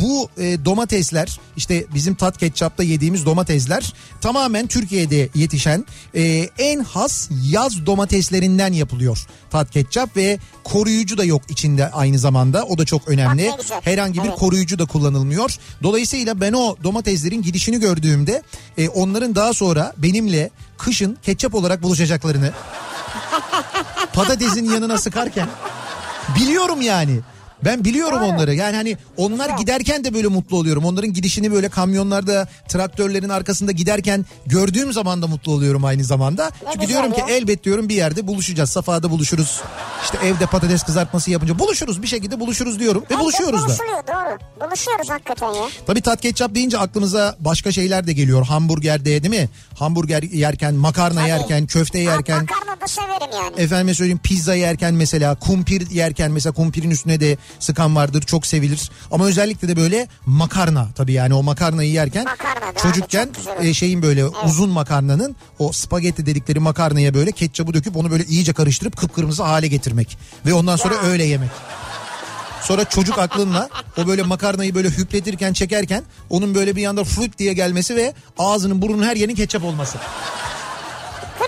bu e, domatesler işte bizim tat ketçapta yediğimiz domatesler tamamen Türkiye'de yetişen e, en has yaz domateslerinden yapılıyor tat ketçap ve koruyucu da yok içinde aynı zamanda o da çok önemli. Herhangi bir koruyucu da kullanılmıyor. Dolayısıyla ben o domateslerin gidişini gördüğümde e, onların daha sonra benimle kışın ketçap olarak buluşacaklarını patatesin yanına sıkarken biliyorum yani. Ben biliyorum onları. Yani hani onlar giderken de böyle mutlu oluyorum. Onların gidişini böyle kamyonlarda, traktörlerin arkasında giderken gördüğüm zaman da mutlu oluyorum aynı zamanda. Çünkü güzel diyorum ki ya. elbet diyorum bir yerde buluşacağız. Safada buluşuruz. İşte evde patates kızartması yapınca buluşuruz bir şekilde buluşuruz diyorum. Ve buluşuyoruz da. Buluşuluyor doğru. Buluşuyoruz hakikaten ya. Tabii tat ketçap deyince aklımıza başka şeyler de geliyor. Hamburgerde değil mi? Hamburger yerken, makarna Tabii. yerken, köfte yerken. Makarna da severim yani. Efendime söyleyeyim pizza yerken mesela kumpir yerken mesela kumpirin üstüne de sıkan vardır çok sevilir. Ama özellikle de böyle makarna tabii yani o makarnayı yerken Makarna çocukken e, şeyin böyle uzun makarnanın o spagetti dedikleri makarnaya böyle ketçabı döküp onu böyle iyice karıştırıp kıpkırmızı hale getirmek. Ve ondan sonra öyle yemek. Sonra çocuk aklınla o böyle makarnayı böyle hüpletirken çekerken onun böyle bir yanda fruit diye gelmesi ve ağzının burnunun her yerinin ketçap olması.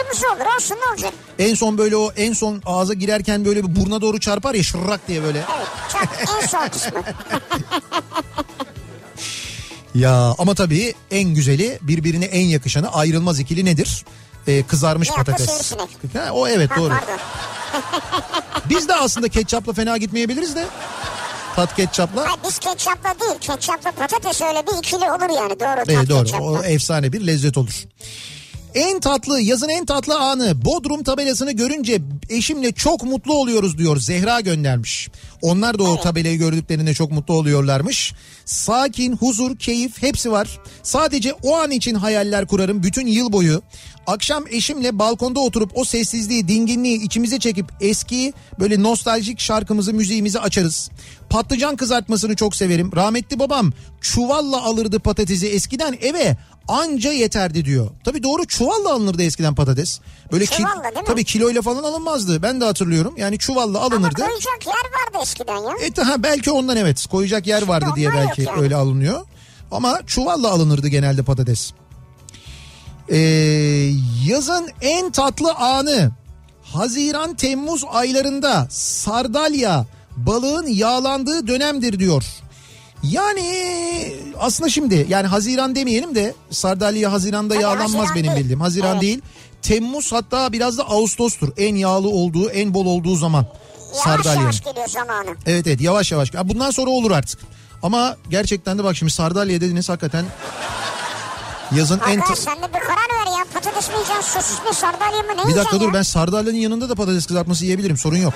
Kırmızı olur olsun ne olacak? En son böyle o en son ağza girerken böyle bir buruna doğru çarpar ya şırrak diye böyle. Evet en son kısmı. Ya ama tabii en güzeli birbirine en yakışanı ayrılmaz ikili nedir? Ee, kızarmış Nihata patates. Ha, o evet Ha, doğru. Biz de aslında ketçapla fena gitmeyebiliriz de. Tat ketçapla. Ha, biz ketçapla değil ketçapla patates öyle bir ikili olur yani doğru. Evet doğru. ketçapla. O efsane bir lezzet olur. En tatlı yazın en tatlı anı Bodrum tabelasını görünce eşimle çok mutlu oluyoruz diyor Zehra göndermiş. Onlar da o tabelayı gördüklerinde çok mutlu oluyorlarmış. Sakin, huzur, keyif hepsi var. Sadece o an için hayaller kurarım bütün yıl boyu. Akşam eşimle balkonda oturup o sessizliği, dinginliği içimize çekip eski böyle nostaljik şarkımızı, müziğimizi açarız. Patlıcan kızartmasını çok severim. Rahmetli babam çuvalla alırdı patatesi eskiden eve anca yeterdi diyor. Tabii doğru çuvalla alınırdı eskiden patates. Böyle ki, tabii kiloyla falan alınmazdı. Ben de hatırlıyorum. Yani çuvalla Ama alınırdı. koyacak yer vardı eskiden ya. E ha belki ondan evet koyacak yer vardı diye belki yani. öyle alınıyor. Ama çuvalla alınırdı genelde patates. Ee, yazın en tatlı anı Haziran Temmuz aylarında sardalya balığın yağlandığı dönemdir diyor. Yani aslında şimdi yani Haziran demeyelim de sardalya Haziran'da Tabii yağlanmaz Haziran benim değil. bildiğim. Haziran Evet. değil. Temmuz hatta biraz da Ağustos'tur. En yağlı olduğu, en bol olduğu zaman Yavaş sardalyanın. yavaş geliyor zamanı. Evet evet yavaş yavaş. Ya Bundan sonra olur artık. Ama gerçekten de bak şimdi sardalya dediniz hakikaten yazın en... Arkadaş sen de bir karar ver ya. Patates mi yiyeceksin, sosis mi, sardalya mı ne Bir dakika dur ya? ben sardalyanın yanında da patates kızartması yiyebilirim sorun yok.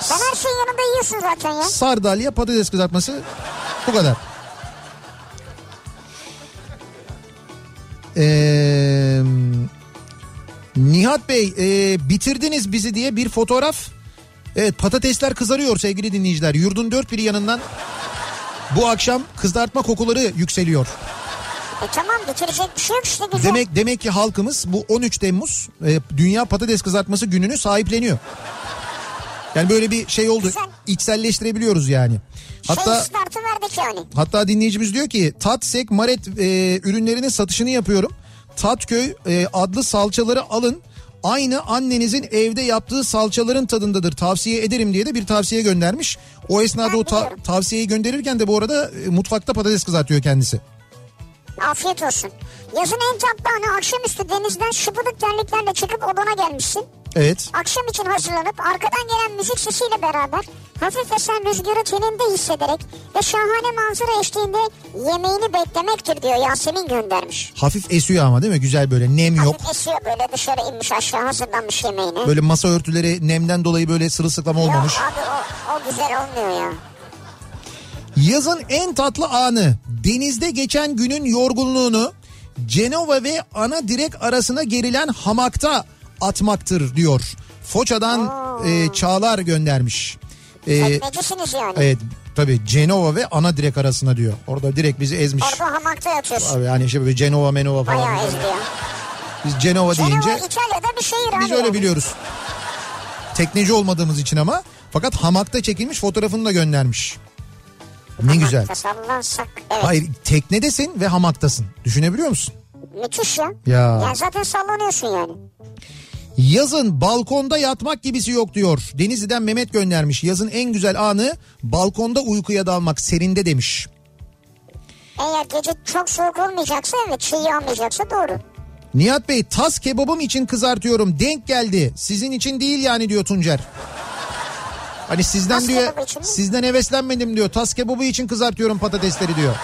Sen her şeyin yanında yiyorsun zaten ya. Sardalya patates kızartması bu kadar. Ee, Nihat Bey e, bitirdiniz bizi diye bir fotoğraf. Evet patatesler kızarıyor sevgili dinleyiciler. Yurdun dört bir yanından bu akşam kızartma kokuları yükseliyor. E tamam bitirecek bir şey yok işte güzel. Demek demek ki halkımız bu 13 Temmuz e, Dünya Patates Kızartması gününü sahipleniyor. Yani böyle bir şey oldu. Güzel. İçselleştirebiliyoruz yani. Hatta Şey verdik yani. hatta dinleyicimiz diyor ki Tatsek Maret e, ürünlerinin satışını yapıyorum. Tatköy e, adlı salçaları alın. Aynı annenizin evde yaptığı salçaların tadındadır. Tavsiye ederim diye de bir tavsiye göndermiş. O esnada Ben o ta- biliyorum. tavsiyeyi gönderirken de bu arada e, mutfakta patates kızartıyor kendisi. Afiyet olsun. Yazın en tatlı anı akşamüstü denizden şıpıdık terliklerle çıkıp odana gelmişsin. Evet. Akşam için hazırlanıp arkadan gelen müzik sesiyle beraber hafif esen rüzgarı teninde hissederek ve şahane manzara eşliğinde yemeğini beklemektir diyor Yasemin göndermiş. Hafif esiyor ama değil mi? Güzel böyle nem yok. Hafif esiyor böyle dışarı inmiş aşağı hazırlanmış yemeğini. Böyle masa örtüleri nemden dolayı böyle sırılsıklam olmamış. Yok abi o, o güzel olmuyor ya. Yazın en tatlı anı denizde geçen günün yorgunluğunu Cenova ve ana direk arasına gerilen hamakta atmaktır diyor. Foça'dan e, Çağlar göndermiş. E, Teknecisiniz yani. evet tabii Cenova ve ana direk arasına diyor. Orada direkt bizi ezmiş. Orada hamakta yatıyorsun. Abi yani işte böyle Cenova Menova falan. Bayağı eziliyor. Biz Cenova Cenova deyince İtalya'da bir şehir abi. biz öyle biliyoruz. Tekneci olmadığımız için ama fakat hamakta çekilmiş fotoğrafını da göndermiş. Ne güzel. Sallansak. Evet. Hayır teknedesin ve hamaktasın. Düşünebiliyor musun? Müthiş ya. Ya. Yani zaten sallanıyorsun yani. Yazın balkonda yatmak gibisi yok diyor. Denizli'den Mehmet göndermiş. Yazın en güzel anı balkonda uykuya dalmak serinde demiş. Eğer gece çok soğuk olmayacaksa evet çiğ yağmayacaksa doğru. Nihat Bey tas kebabım için kızartıyorum denk geldi. Sizin için değil yani diyor Tuncer. Hani sizden Tas diyor sizden heveslenmedim diyor. Tas kebabı için kızartıyorum patatesleri diyor.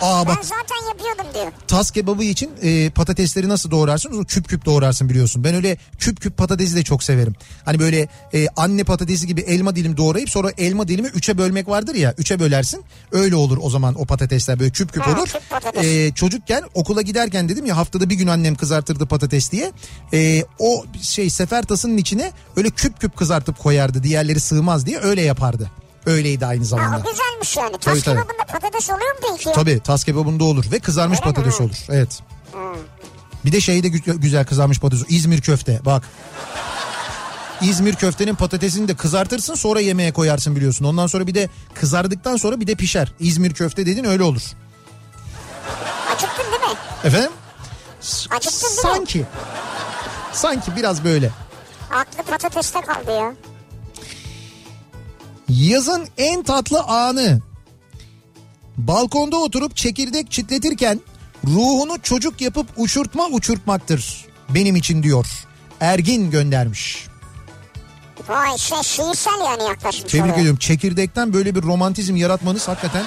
Aa bak Ben zaten yapıyordum diyor. tas kebabı için e, patatesleri nasıl doğrarsın? O küp küp doğrarsın biliyorsun. Ben öyle küp küp patatesi de çok severim. Hani böyle e, anne patatesi gibi elma dilim doğrayıp sonra elma dilimi üçe bölmek vardır ya. Üçe bölersin. Öyle olur o zaman o patatesler böyle küp küp Ha, olur. küp. E, çocukken okula giderken dedim ya haftada bir gün annem kızartırdı patates diye. E, o şey sefer tasının içine öyle küp küp kızartıp koyardı. Diğerleri sığmaz diye öyle yapardı. Öyleydi aynı Ha, zamanda. o güzelmiş yani. Tabii, Tas tabii. kebabında patates oluyor mu peki? Tabii tas kebabında olur ve kızarmış Öyle mi? patates olur. Evet. Bir de şey de gü- güzel kızarmış patates. İzmir köfte bak. İzmir köftenin patatesini de kızartırsın sonra yemeğe koyarsın biliyorsun. Ondan sonra bir de kızardıktan sonra bir de pişer. İzmir köfte dedin öyle olur. Acıktın değil mi? Efendim? Acıktın değil mi? Sanki. Sanki biraz böyle. Aklı patateste kaldı ya. Yazın en tatlı anı. Balkonda oturup çekirdek çitletirken ruhunu çocuk yapıp uçurtma uçurtmaktır. Benim için diyor. Ergin göndermiş. Vay şey şiirsel yani yaklaşmış Tebrik oraya. ediyorum. Çekirdekten böyle bir romantizm yaratmanız hakikaten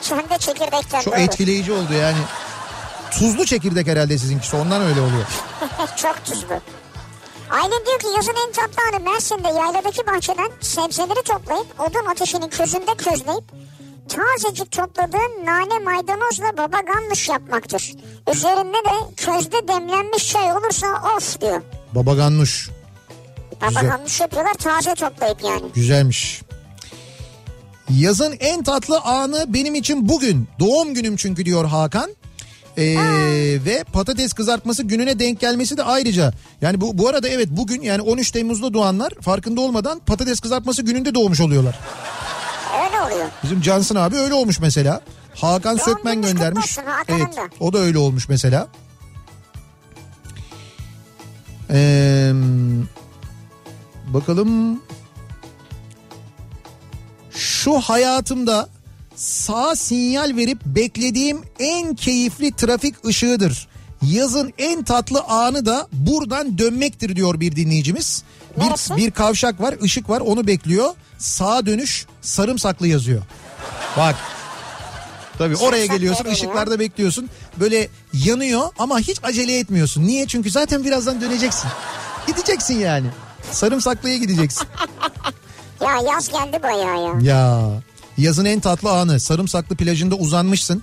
Sen de çekirdekten çok doğru. etkileyici oldu yani. Tuzlu çekirdek herhalde sizinkisi ondan öyle oluyor. Çok tuzlu. Aylin diyor ki yazın en tatlı anı Mersin'de yayladaki bahçeden sebzeleri toplayıp odun ateşinin közünde közleyip tazecik topladığın nane maydanozla baba ganoush yapmaktır. Üzerinde de közde demlenmiş çay olursa of diyor. Baba ganoush. Baba ganoush yapıyorlar taze toplayıp yani. Güzelmiş. Yazın en tatlı anı benim için bugün. Doğum günüm çünkü diyor Hakan. Ee, ve patates kızartması gününe denk gelmesi de ayrıca. Yani bu bu arada evet bugün yani 13 Temmuz'da doğanlar farkında olmadan patates kızartması gününde doğmuş oluyorlar. Öyle oluyor. Bizim Cansın abi öyle olmuş mesela. Hakan Doğum Sökmen göndermiş. Evet o da öyle olmuş mesela. Ee, bakalım. Şu hayatımda sağ sinyal verip beklediğim en keyifli trafik ışığıdır. Yazın en tatlı anı da buradan dönmektir diyor bir dinleyicimiz. Neresi? Bir, bir kavşak var, ışık var onu bekliyor. Sağa dönüş sarımsaklı yazıyor. Bak. Tabii oraya geliyorsun ışıklarda bekliyorsun. Böyle yanıyor ama hiç acele etmiyorsun. Niye? Çünkü zaten birazdan döneceksin. Gideceksin yani. Sarımsaklıya gideceksin. Ya yaz geldi bayağı ya. Ya yazın en tatlı anı sarımsaklı plajında uzanmışsın.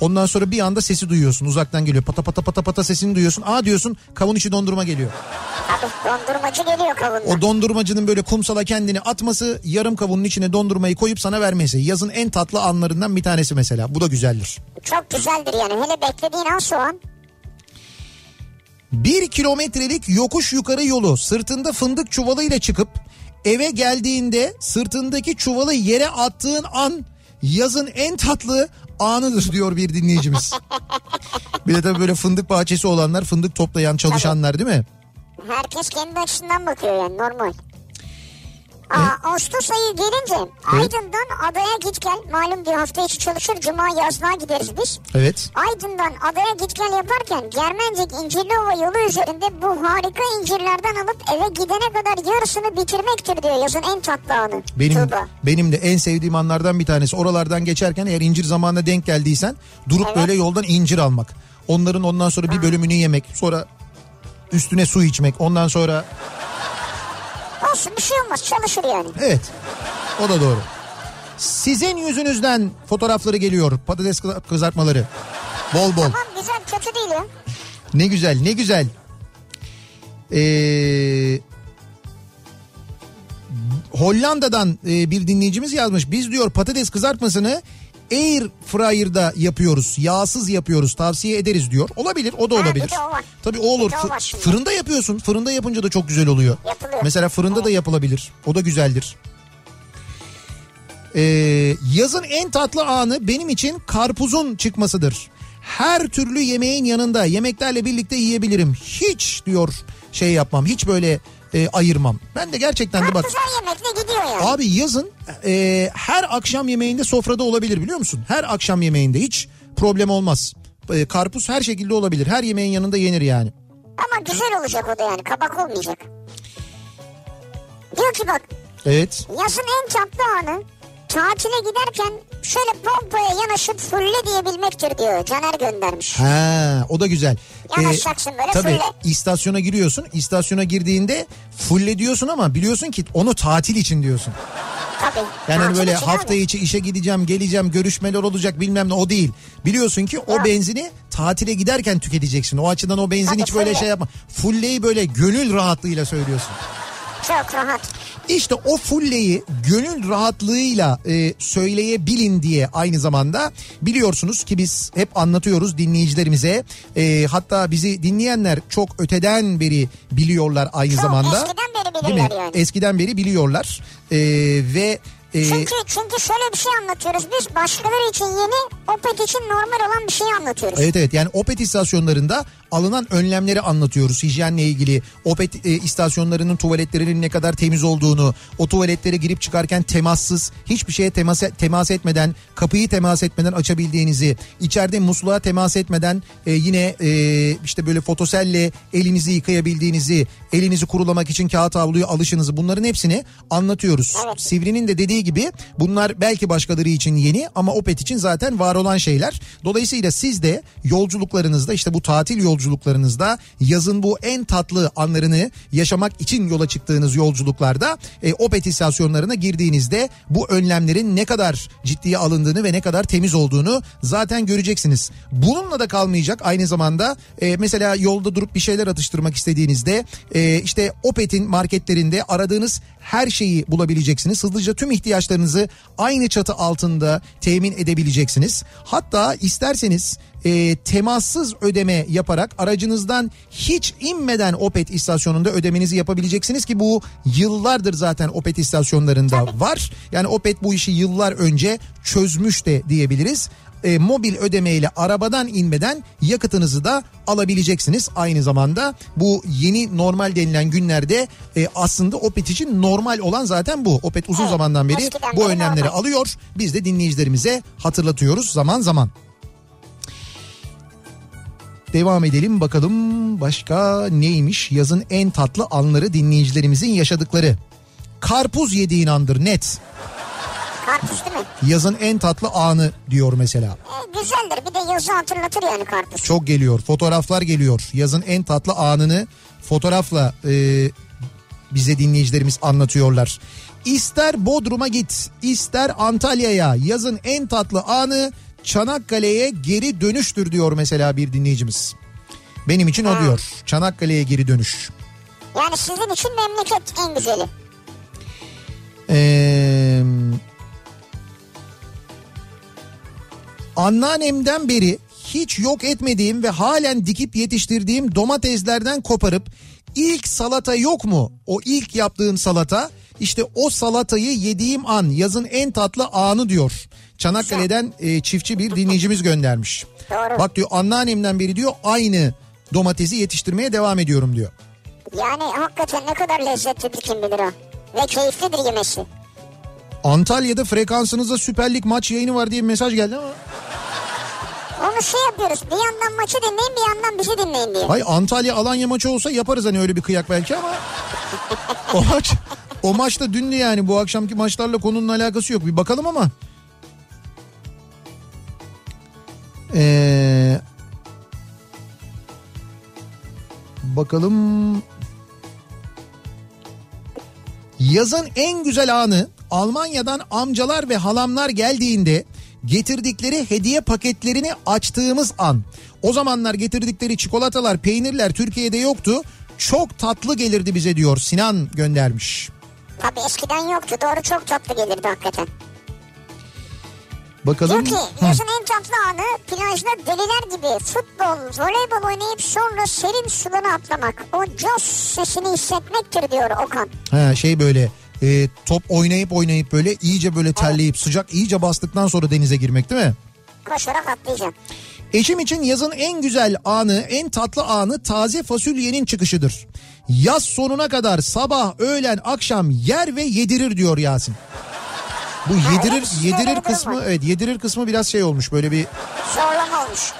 Ondan sonra bir anda sesi duyuyorsun. Uzaktan geliyor. Pata pata pata pata sesini duyuyorsun. Aa diyorsun kavun içi dondurma geliyor. Tabii dondurmacı geliyor kavunla. O dondurmacının böyle kumsala kendini atması, yarım kavunun içine dondurmayı koyup sana vermesi. Yazın en tatlı anlarından bir tanesi mesela. Bu da güzeldir. Çok güzeldir yani. Hele beklediğin an soğan. Bir kilometrelik yokuş yukarı yolu sırtında fındık çuvalıyla çıkıp eve geldiğinde sırtındaki çuvalı yere attığın an yazın en tatlı anıdır diyor bir dinleyicimiz. bir de tabii böyle fındık bahçesi olanlar, fındık toplayan çalışanlar değil mi? Herkes kendi açısından bakıyor yani normal. Aa, Ağustos ayı gelince Aydın'dan adaya git gel. Malum bir hafta içi çalışır. Cuma yazlığa gideriz biz. Evet. Aydın'dan adaya git gel yaparken Germencik İncirliova yolu üzerinde bu harika incirlerden alıp eve gidene kadar yarısını bitirmektir diyor yazın en tatlı anı. Benim Tuğba. benim de en sevdiğim anlardan bir tanesi. Oralardan geçerken eğer incir zamanına denk geldiysen durup Evet. böyle yoldan incir almak. Onların ondan sonra bir bölümünü yemek. Sonra üstüne su içmek. Ondan sonra Olsun bir şey olmaz çalışır yani. evet. O da doğru. Sizin yüzünüzden fotoğrafları geliyor. Patates kıza- kızartmaları. Bol bol. Tamam güzel kötü değil ya. Ne güzel ne güzel. Ee, Hollanda'dan e, bir dinleyicimiz yazmış. Biz diyor patates kızartmasını air fryer'da yapıyoruz. Yağsız yapıyoruz. Tavsiye ederiz diyor. Olabilir o da Ha, olabilir. de o. Tabii o olur. O Fı- fırında yapıyorsun. Fırında yapınca da çok güzel oluyor. Yapılıyor. Mesela fırında da yapılabilir. O da güzeldir. Ee, yazın en tatlı anı benim için karpuzun çıkmasıdır. Her türlü yemeğin yanında yemeklerle birlikte yiyebilirim. Hiç diyor şey yapmam. Hiç böyle e, ayırmam. Ben de gerçekten de bak. Güzel yemekle gidiyor yani. Abi yazın e, her akşam yemeğinde sofrada olabilir biliyor musun? Her akşam yemeğinde hiç problem olmaz. E, karpuz her şekilde olabilir. Her yemeğin yanında yenir yani. Ama güzel olacak o da yani kabak olmayacak. Diyor ki bak Evet. yazın en tatlı anı tatile giderken şöyle pompaya yanaşıp fulle diyebilmektir diyor. Caner göndermiş. Ha, o da güzel. Yanaşacaksın böyle Tabii fulle. istasyona giriyorsun. İstasyona girdiğinde fulle diyorsun ama biliyorsun ki onu tatil için diyorsun. Tabii. Yani hani Tatil böyle hafta abi. içi işe gideceğim, geleceğim, görüşmeler olacak bilmem ne o değil. Biliyorsun ki o Yok. benzini tatile giderken tüketeceksin. O açıdan o benzin Tabii, hiç böyle fulle. şey yapma. Fulleyi böyle gönül rahatlığıyla söylüyorsun. Çok rahat. İşte o fulleyi gönül rahatlığıyla e, söyleyebilin diye aynı zamanda biliyorsunuz ki biz hep anlatıyoruz dinleyicilerimize. E, hatta bizi dinleyenler çok öteden beri biliyorlar aynı Çok zamanda. eskiden beri bilirler yani. Eskiden beri biliyorlar. E, ve e, Çünkü, çünkü şöyle bir şey anlatıyoruz. Biz başkaları için yeni, Opet için normal olan bir şey anlatıyoruz. Evet evet yani Opet istasyonlarında alınan önlemleri anlatıyoruz hijyenle ilgili. Opet e, istasyonlarının tuvaletlerinin ne kadar temiz olduğunu, o tuvaletlere girip çıkarken temassız, hiçbir şeye temas, temas etmeden, kapıyı temas etmeden açabildiğinizi, içeride musluğa temas etmeden e, yine e, işte böyle fotoselle elinizi yıkayabildiğinizi, elinizi kurulamak için kağıt havluyu alışınızı bunların hepsini anlatıyoruz. Evet. Sivri'nin de dediği gibi bunlar belki başkaları için yeni ama Opet için zaten var olan şeyler. Dolayısıyla siz de yolculuklarınızda işte bu tatil yolculuklarınızda yazın bu en tatlı anlarını yaşamak için yola çıktığınız yolculuklarda e, Opet istasyonlarına girdiğinizde bu önlemlerin ne kadar ciddiye alındığını ve ne kadar temiz olduğunu zaten göreceksiniz. Bununla da kalmayacak aynı zamanda e, mesela yolda durup bir şeyler atıştırmak istediğinizde e, işte Opet'in marketlerinde aradığınız her şeyi bulabileceksiniz. Hızlıca tüm ihtiyaçlarınızı aynı çatı altında temin edebileceksiniz. Hatta isterseniz e, temassız ödeme yaparak aracınızdan hiç inmeden Opet istasyonunda ödemenizi yapabileceksiniz ki bu yıllardır zaten Opet istasyonlarında var. Yani Opet bu işi yıllar önce çözmüş de diyebiliriz e, mobil ödemeyle arabadan inmeden yakıtınızı da alabileceksiniz. Aynı zamanda bu yeni normal denilen günlerde e, aslında Opet için normal olan zaten bu. Opet uzun Evet, zamandan beri bu önlemleri normal. alıyor. Biz de dinleyicilerimize hatırlatıyoruz zaman zaman. Devam edelim bakalım başka neymiş yazın en tatlı anları dinleyicilerimizin yaşadıkları. Karpuz yediğin andır net. Karpuz değil mi? Yazın en tatlı anı diyor mesela. E, güzeldir. Bir de yazı hatırlatır yani karpuz. Çok geliyor. Fotoğraflar geliyor. Yazın en tatlı anını fotoğrafla e, bize dinleyicilerimiz anlatıyorlar. İster Bodrum'a git, ister Antalya'ya yazın en tatlı anı Çanakkale'ye geri dönüştür diyor mesela bir dinleyicimiz. Benim için o diyor. Çanakkale'ye geri dönüş. Yani sizin için memleket en güzeli. Ee, anneannemden beri hiç yok etmediğim ve halen dikip yetiştirdiğim domateslerden koparıp ilk salata yok mu? O ilk yaptığım salata işte o salatayı yediğim an yazın en tatlı anı diyor. Çanakkale'den e, çiftçi bir dinleyicimiz göndermiş. Doğru. Bak diyor anneannemden beri diyor aynı domatesi yetiştirmeye devam ediyorum diyor. Yani hakikaten ne kadar lezzetlidir kim bilir o. Ve keyiflidir yemesi. Antalya'da frekansınızda Süper Lig maç yayını var diye bir mesaj geldi ama. Onu şey yapıyoruz bir yandan maçı dinleyin bir yandan bizi dinleyin diye. Hay Antalya Alanya maçı olsa yaparız hani öyle bir kıyak belki ama o maç o maç da dündü yani bu akşamki maçlarla konunun alakası yok bir bakalım ama. Ee, bakalım. Yazın en güzel anı Almanya'dan amcalar ve halamlar geldiğinde getirdikleri hediye paketlerini açtığımız an. O zamanlar getirdikleri çikolatalar, peynirler Türkiye'de yoktu. Çok tatlı gelirdi bize diyor Sinan göndermiş. Tabii eskiden yoktu doğru çok tatlı gelirdi hakikaten. Bakalım. Diyor ki yazın en tatlı anı plajda deliler gibi futbol, voleybol oynayıp sonra serin sulara atlamak. O jos sesini hissetmektir diyor Okan. Ha, şey böyle e, top oynayıp oynayıp böyle iyice böyle terleyip sıcak iyice bastıktan sonra denize girmek değil mi? Koşarak atlayacaksın. Eşim için yazın en güzel anı, en tatlı anı taze fasulyenin çıkışıdır. Yaz sonuna kadar sabah, öğlen, akşam yer ve yedirir diyor Yasin. Bu yedirir evet, yedirir kısmı var. evet yedirir kısmı biraz şey olmuş böyle bir Zorlama olmuş.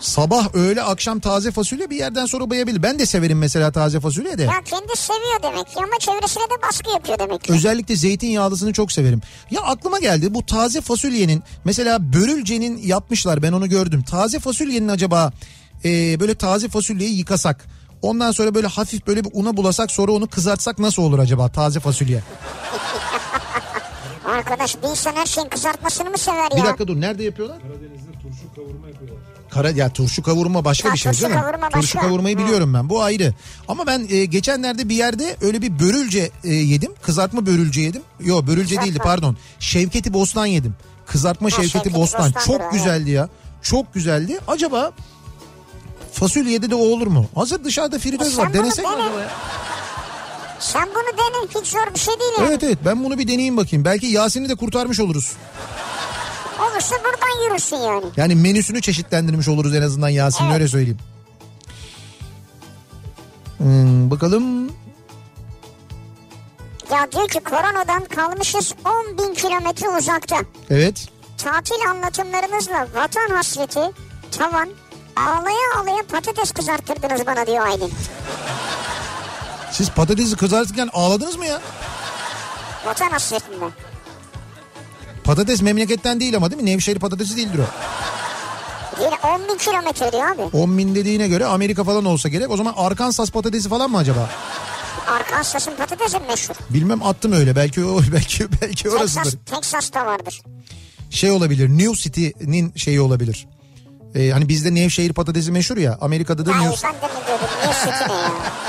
sabah öğle akşam taze fasulye bir yerden sonra bayabilir. Ben de severim mesela taze fasulye de. Ya kendi seviyor demek ki ama çevresine de baskı yapıyor demek ki. Özellikle zeytinyağlısını çok severim. Ya aklıma geldi bu taze fasulyenin mesela börülcenin yapmışlar ben onu gördüm. Taze fasulyenin acaba e, böyle taze fasulyeyi yıkasak ondan sonra böyle hafif böyle bir una bulasak sonra onu kızartsak nasıl olur acaba taze fasulye? Arkadaş bir insan her şeyin kızartmasını mı sever ya? Bir dakika dur nerede yapıyorlar? Karadeniz'de turşu kavurma yapıyorlar. Kara ya turşu kavurma başka Ha, bir şey turşu değil mi? kavurma Turşu başka. kavurmayı Hı. biliyorum ben. Bu ayrı. Ama ben e, geçenlerde bir yerde öyle bir börülce e, yedim. Kızartma börülce yedim. Yo börülce Kızartma. değildi pardon. Şevketi Bostan yedim. Kızartma Şevketi, Şevketi Bostan. Bostan'dır Çok güzeldi ya. Çok güzeldi. Acaba fasulyede de o olur mu? Hazır dışarıda fritöz E var. Denesek mi acaba ya? Sen bunu dene hiç zor bir şey değil yani. Evet evet ben bunu bir deneyeyim bakayım. Belki Yasin'i de kurtarmış oluruz. Olursa buradan yürürsün yani. Yani menüsünü çeşitlendirmiş oluruz en azından Yasin'in Evet. öyle söyleyeyim. Hmm, bakalım Ya diyor ki koronadan kalmışız 10 bin kilometre uzakta. evet. Tatil anlatımlarınızla vatan hasreti, tavan, ağlaya ağlaya patates kızarttırdınız bana diyor Aylin. Siz patatesi kızartırken ağladınız mı ya? Vatan hasretinden. Patates memleketten değil ama değil mi? Nevşehir patatesi değildir o. Değil 10 bin kilometre diyor abi. 10 bin dediğine göre Amerika falan olsa gerek. O zaman Arkansas patatesi falan mı acaba? Arkansas'ın patatesi meşhur. Bilmem attım öyle. Belki o belki belki Texas, orasıdır. Texas'ta vardır. Şey olabilir. New City'nin şeyi olabilir. Ee, hani bizde Nevşehir patatesi meşhur ya. Amerika'da da Hayır New, ben de mi diyordum? Ne sütü ne ya?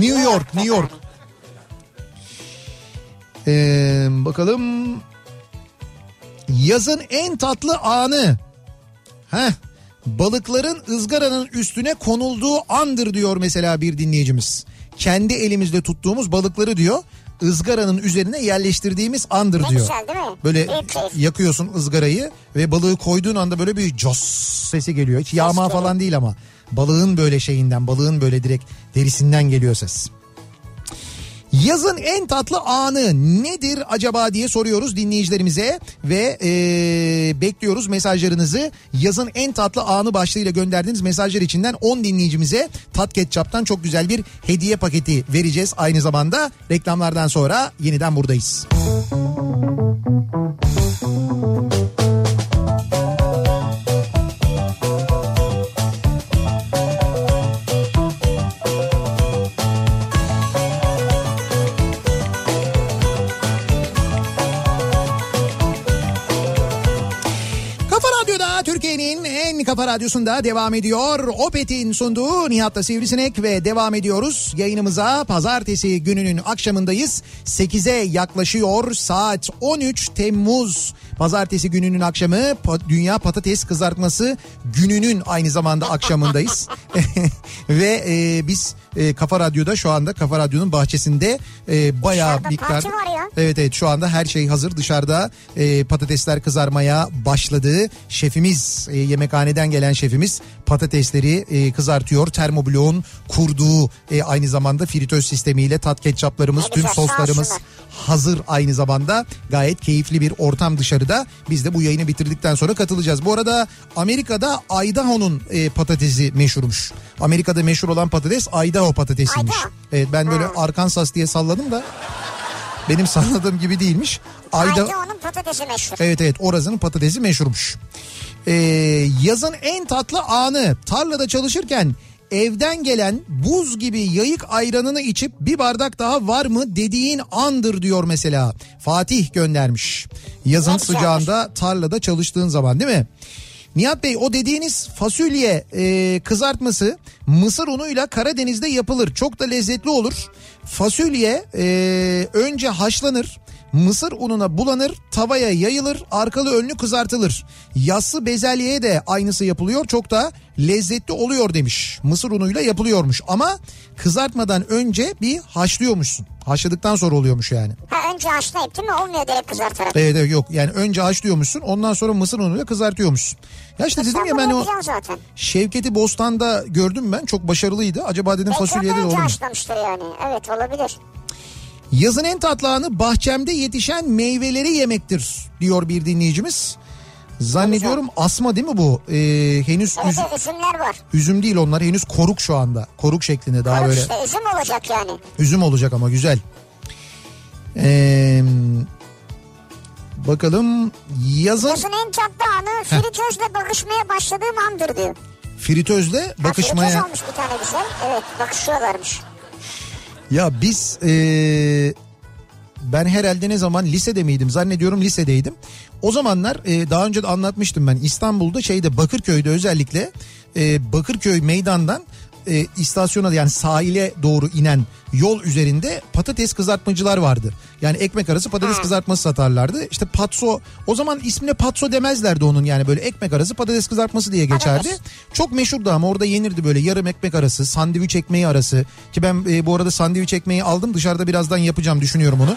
New York, New York. Ee, bakalım. Yazın en tatlı anı. Heh. Balıkların ızgaranın üstüne konulduğu andır diyor mesela bir dinleyicimiz. Kendi elimizle tuttuğumuz balıkları diyor ızgaranın üzerine yerleştirdiğimiz andır Ne diyor. güzel değil mi? Böyle Büyük yakıyorsun ızgarayı ve balığı koyduğun anda böyle bir cos sesi geliyor. Hiç yağma falan değil ama balığın böyle şeyinden balığın böyle direkt derisinden geliyor ses. Yazın en tatlı anı nedir acaba diye soruyoruz dinleyicilerimize ve eee, bekliyoruz mesajlarınızı. Yazın en tatlı anı başlığıyla gönderdiğiniz mesajlar içinden 10 dinleyicimize Tat Ketçap'tan çok güzel bir hediye paketi vereceğiz. Aynı zamanda reklamlardan sonra yeniden buradayız. Kafa Radyosu'nda devam ediyor. Opet'in sunduğu Nihat'la Sivrisinek ve devam ediyoruz. Yayınımıza pazartesi gününün akşamındayız. 8'e yaklaşıyor saat 13 Temmuz. Pazartesi gününün akşamı Dünya Patates Kızartması gününün aynı zamanda akşamındayız. ve e, biz e, Kafa Radyo'da şu anda Kafa Radyo'nun bahçesinde e, bayağı Dışarıda miktar... Evet evet şu anda her şey hazır dışarıda e, patatesler kızarmaya başladı. Şefimiz e, yemekhaneden gelen şefimiz patatesleri e, kızartıyor. Termobloğun kurduğu e, aynı zamanda fritöz sistemiyle tat ketçaplarımız Ne tüm soslarımız hazır aynı zamanda. Gayet keyifli bir ortam dışarıda. Biz de bu yayını bitirdikten sonra katılacağız. Bu arada Amerika'da Idaho'nun e, patatesi meşhurmuş. Amerika'da meşhur olan patates Idaho patatesiymiş. Idaho. Evet ben böyle Ha. Arkansas diye salladım da benim salladığım gibi değilmiş. Ayda Haydi onun patatesi meşhur. Evet evet orazının patatesi meşhurmuş. Ee, yazın en tatlı anı tarlada çalışırken evden gelen buz gibi yayık ayranını içip bir bardak daha var mı dediğin andır diyor mesela. Fatih göndermiş. Yazın sıcağında tarlada çalıştığın zaman değil mi? Nihat Bey o dediğiniz fasulye e, kızartması mısır unuyla Karadeniz'de yapılır. Çok da lezzetli olur. Fasulye e, önce haşlanır. Mısır ununa bulanır, tavaya yayılır, arkalı önlü kızartılır. Yassı bezelyeye de aynısı yapılıyor. Çok da lezzetli oluyor demiş. Mısır unuyla yapılıyormuş ama kızartmadan önce bir haşlıyormuşsun. Haşladıktan sonra oluyormuş yani. Ha önce haşlayıp değil mi? Olmuyor direkt kızartarak. Evet evet yok yani önce haşlıyormuşsun ondan sonra mısır unuyla kızartıyormuşsun. Ya işte dedim ya ben o zaten. Şevket'i Bostan'da gördüm ben çok başarılıydı. Acaba dedim Belki fasulyede de mu? haşlamıştır yani. Evet olabilir. Yazın en tatlı anı bahçemde yetişen meyveleri yemektir diyor bir dinleyicimiz. Zannediyorum asma değil mi bu? Ee, henüz Evet üz- evet, üzümler var. üzüm değil onlar henüz koruk şu anda. Koruk şeklinde daha Koruk böyle işte üzüm olacak yani. üzüm olacak ama güzel. Ee, bakalım yazın Yazın en tatlı anı fritözle bakışmaya başladığım andır diyor. fritözle Ha, Fritöz bakışmaya... olmuş bir tane güzel. Evet bakışıyorlarmış. Ya biz eee, ben herhalde ne zaman lisede miydim zannediyorum lisedeydim. O zamanlar eee, daha önce de anlatmıştım ben İstanbul'da şeyde Bakırköy'de özellikle eee, Bakırköy meydandan eee, istasyona yani sahile doğru inen yol üzerinde patates kızartmacılar vardı. Yani ekmek arası patates kızartması satarlardı. İşte patso o zaman ismine patso demezlerdi onun yani böyle ekmek arası patates kızartması diye geçerdi. Patates. Çok meşhurdu ama orada yenirdi böyle yarım ekmek arası, sandviç ekmeği arası. Ki ben e, bu arada sandviç ekmeği aldım dışarıda birazdan yapacağım düşünüyorum onu.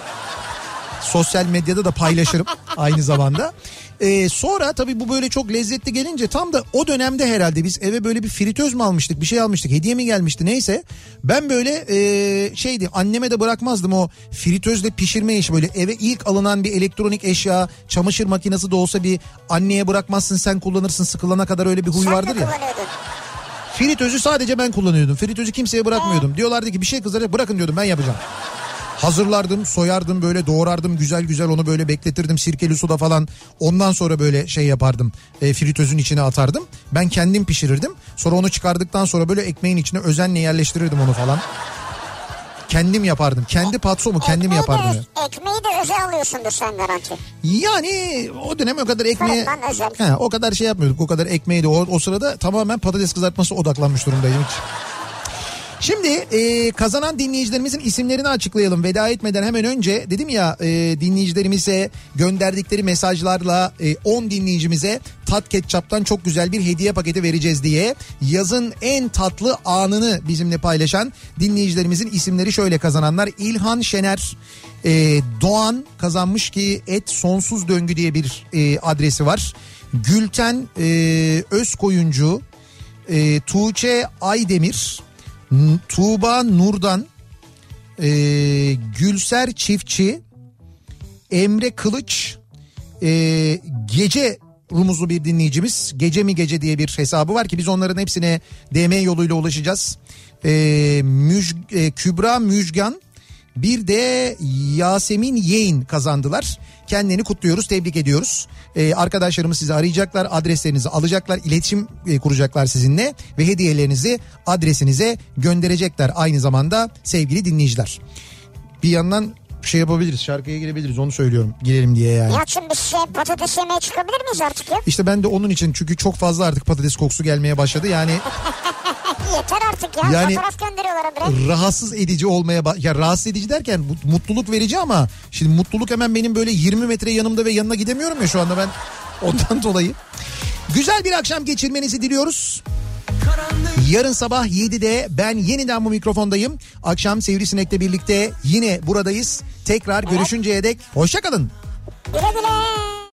Sosyal medyada da paylaşırım aynı zamanda. Ee, sonra tabii bu böyle çok lezzetli gelince tam da o dönemde herhalde biz eve böyle bir fritöz mü almıştık bir şey almıştık hediye mi gelmişti neyse. Ben böyle e, şeydi anneme de bırakmazdım o fritözle pişirme işi böyle eve ilk alınan bir elektronik eşya çamaşır makinesi de olsa bir anneye bırakmazsın sen kullanırsın sıkılana kadar öyle bir huy Sen vardır ya. Fritözü sadece ben kullanıyordum. Fritözü kimseye bırakmıyordum. Diyorlardı ki bir şey kızaracak bırakın diyordum ben yapacağım. Hazırlardım, soyardım böyle doğrardım güzel güzel onu böyle bekletirdim sirkeli suda falan. Ondan sonra böyle şey yapardım. E, fritözün içine atardım. Ben kendim pişirirdim. Sonra onu çıkardıktan sonra böyle ekmeğin içine özenle yerleştirirdim onu falan. Kendim yapardım. Kendi patsomu kendim Ekmeği yapardım. de, ya. ekmeği de özel alıyorsundur sen garanti. Yani o dönem o kadar ekmeğe... He, o kadar şey yapmıyorduk. O kadar ekmeği de o, o sırada tamamen patates kızartması odaklanmış durumdaydım. Hiç. Şimdi e, kazanan dinleyicilerimizin isimlerini açıklayalım. Veda etmeden hemen önce dedim ya e, dinleyicilerimize gönderdikleri mesajlarla e, 10 dinleyicimize Tat Ketçap'tan çok güzel bir hediye paketi vereceğiz diye. Yazın en tatlı anını bizimle paylaşan dinleyicilerimizin isimleri şöyle kazananlar. İlhan Şener, e, Doğan kazanmış ki et sonsuz döngü diye bir e, adresi var. Gülten e, Özkoyuncu, e, Tuğçe Aydemir, Tuğba Nurdan, e, Gülser Çiftçi, Emre Kılıç, e, Gece rumuzlu bir dinleyicimiz. Gece mi gece diye bir hesabı var ki biz onların hepsine DM yoluyla ulaşacağız. E, Müj- e, Kübra Müjgan, bir de Yasemin Yeğin kazandılar. Kendilerini kutluyoruz, tebrik ediyoruz. Ee, arkadaşlarımız sizi arayacaklar, adreslerinizi alacaklar, iletişim e, kuracaklar sizinle ve hediyelerinizi adresinize gönderecekler aynı zamanda sevgili dinleyiciler. Bir yandan şey yapabiliriz. Şarkıya girebiliriz onu söylüyorum. Girelim diye yani. Nihat'cığım biz şey, patates yemeye çıkabilir miyiz artık ya? İşte ben de onun için çünkü çok fazla artık patates kokusu gelmeye başladı. Yani Yeter artık ya. Yani- Fotoğraf gönderiyorlar habire. rahatsız edici olmaya ba- ya rahatsız edici derken mutluluk verici ama şimdi mutluluk hemen benim böyle 20 metre yanımda ve yanına gidemiyorum ya şu anda ben ondan dolayı. Güzel bir akşam geçirmenizi diliyoruz. Yarın sabah 7'de ben yeniden bu mikrofondayım. Akşam Sivrisinek'le birlikte yine buradayız. Tekrar görüşünceye dek hoşçakalın. Güle güle.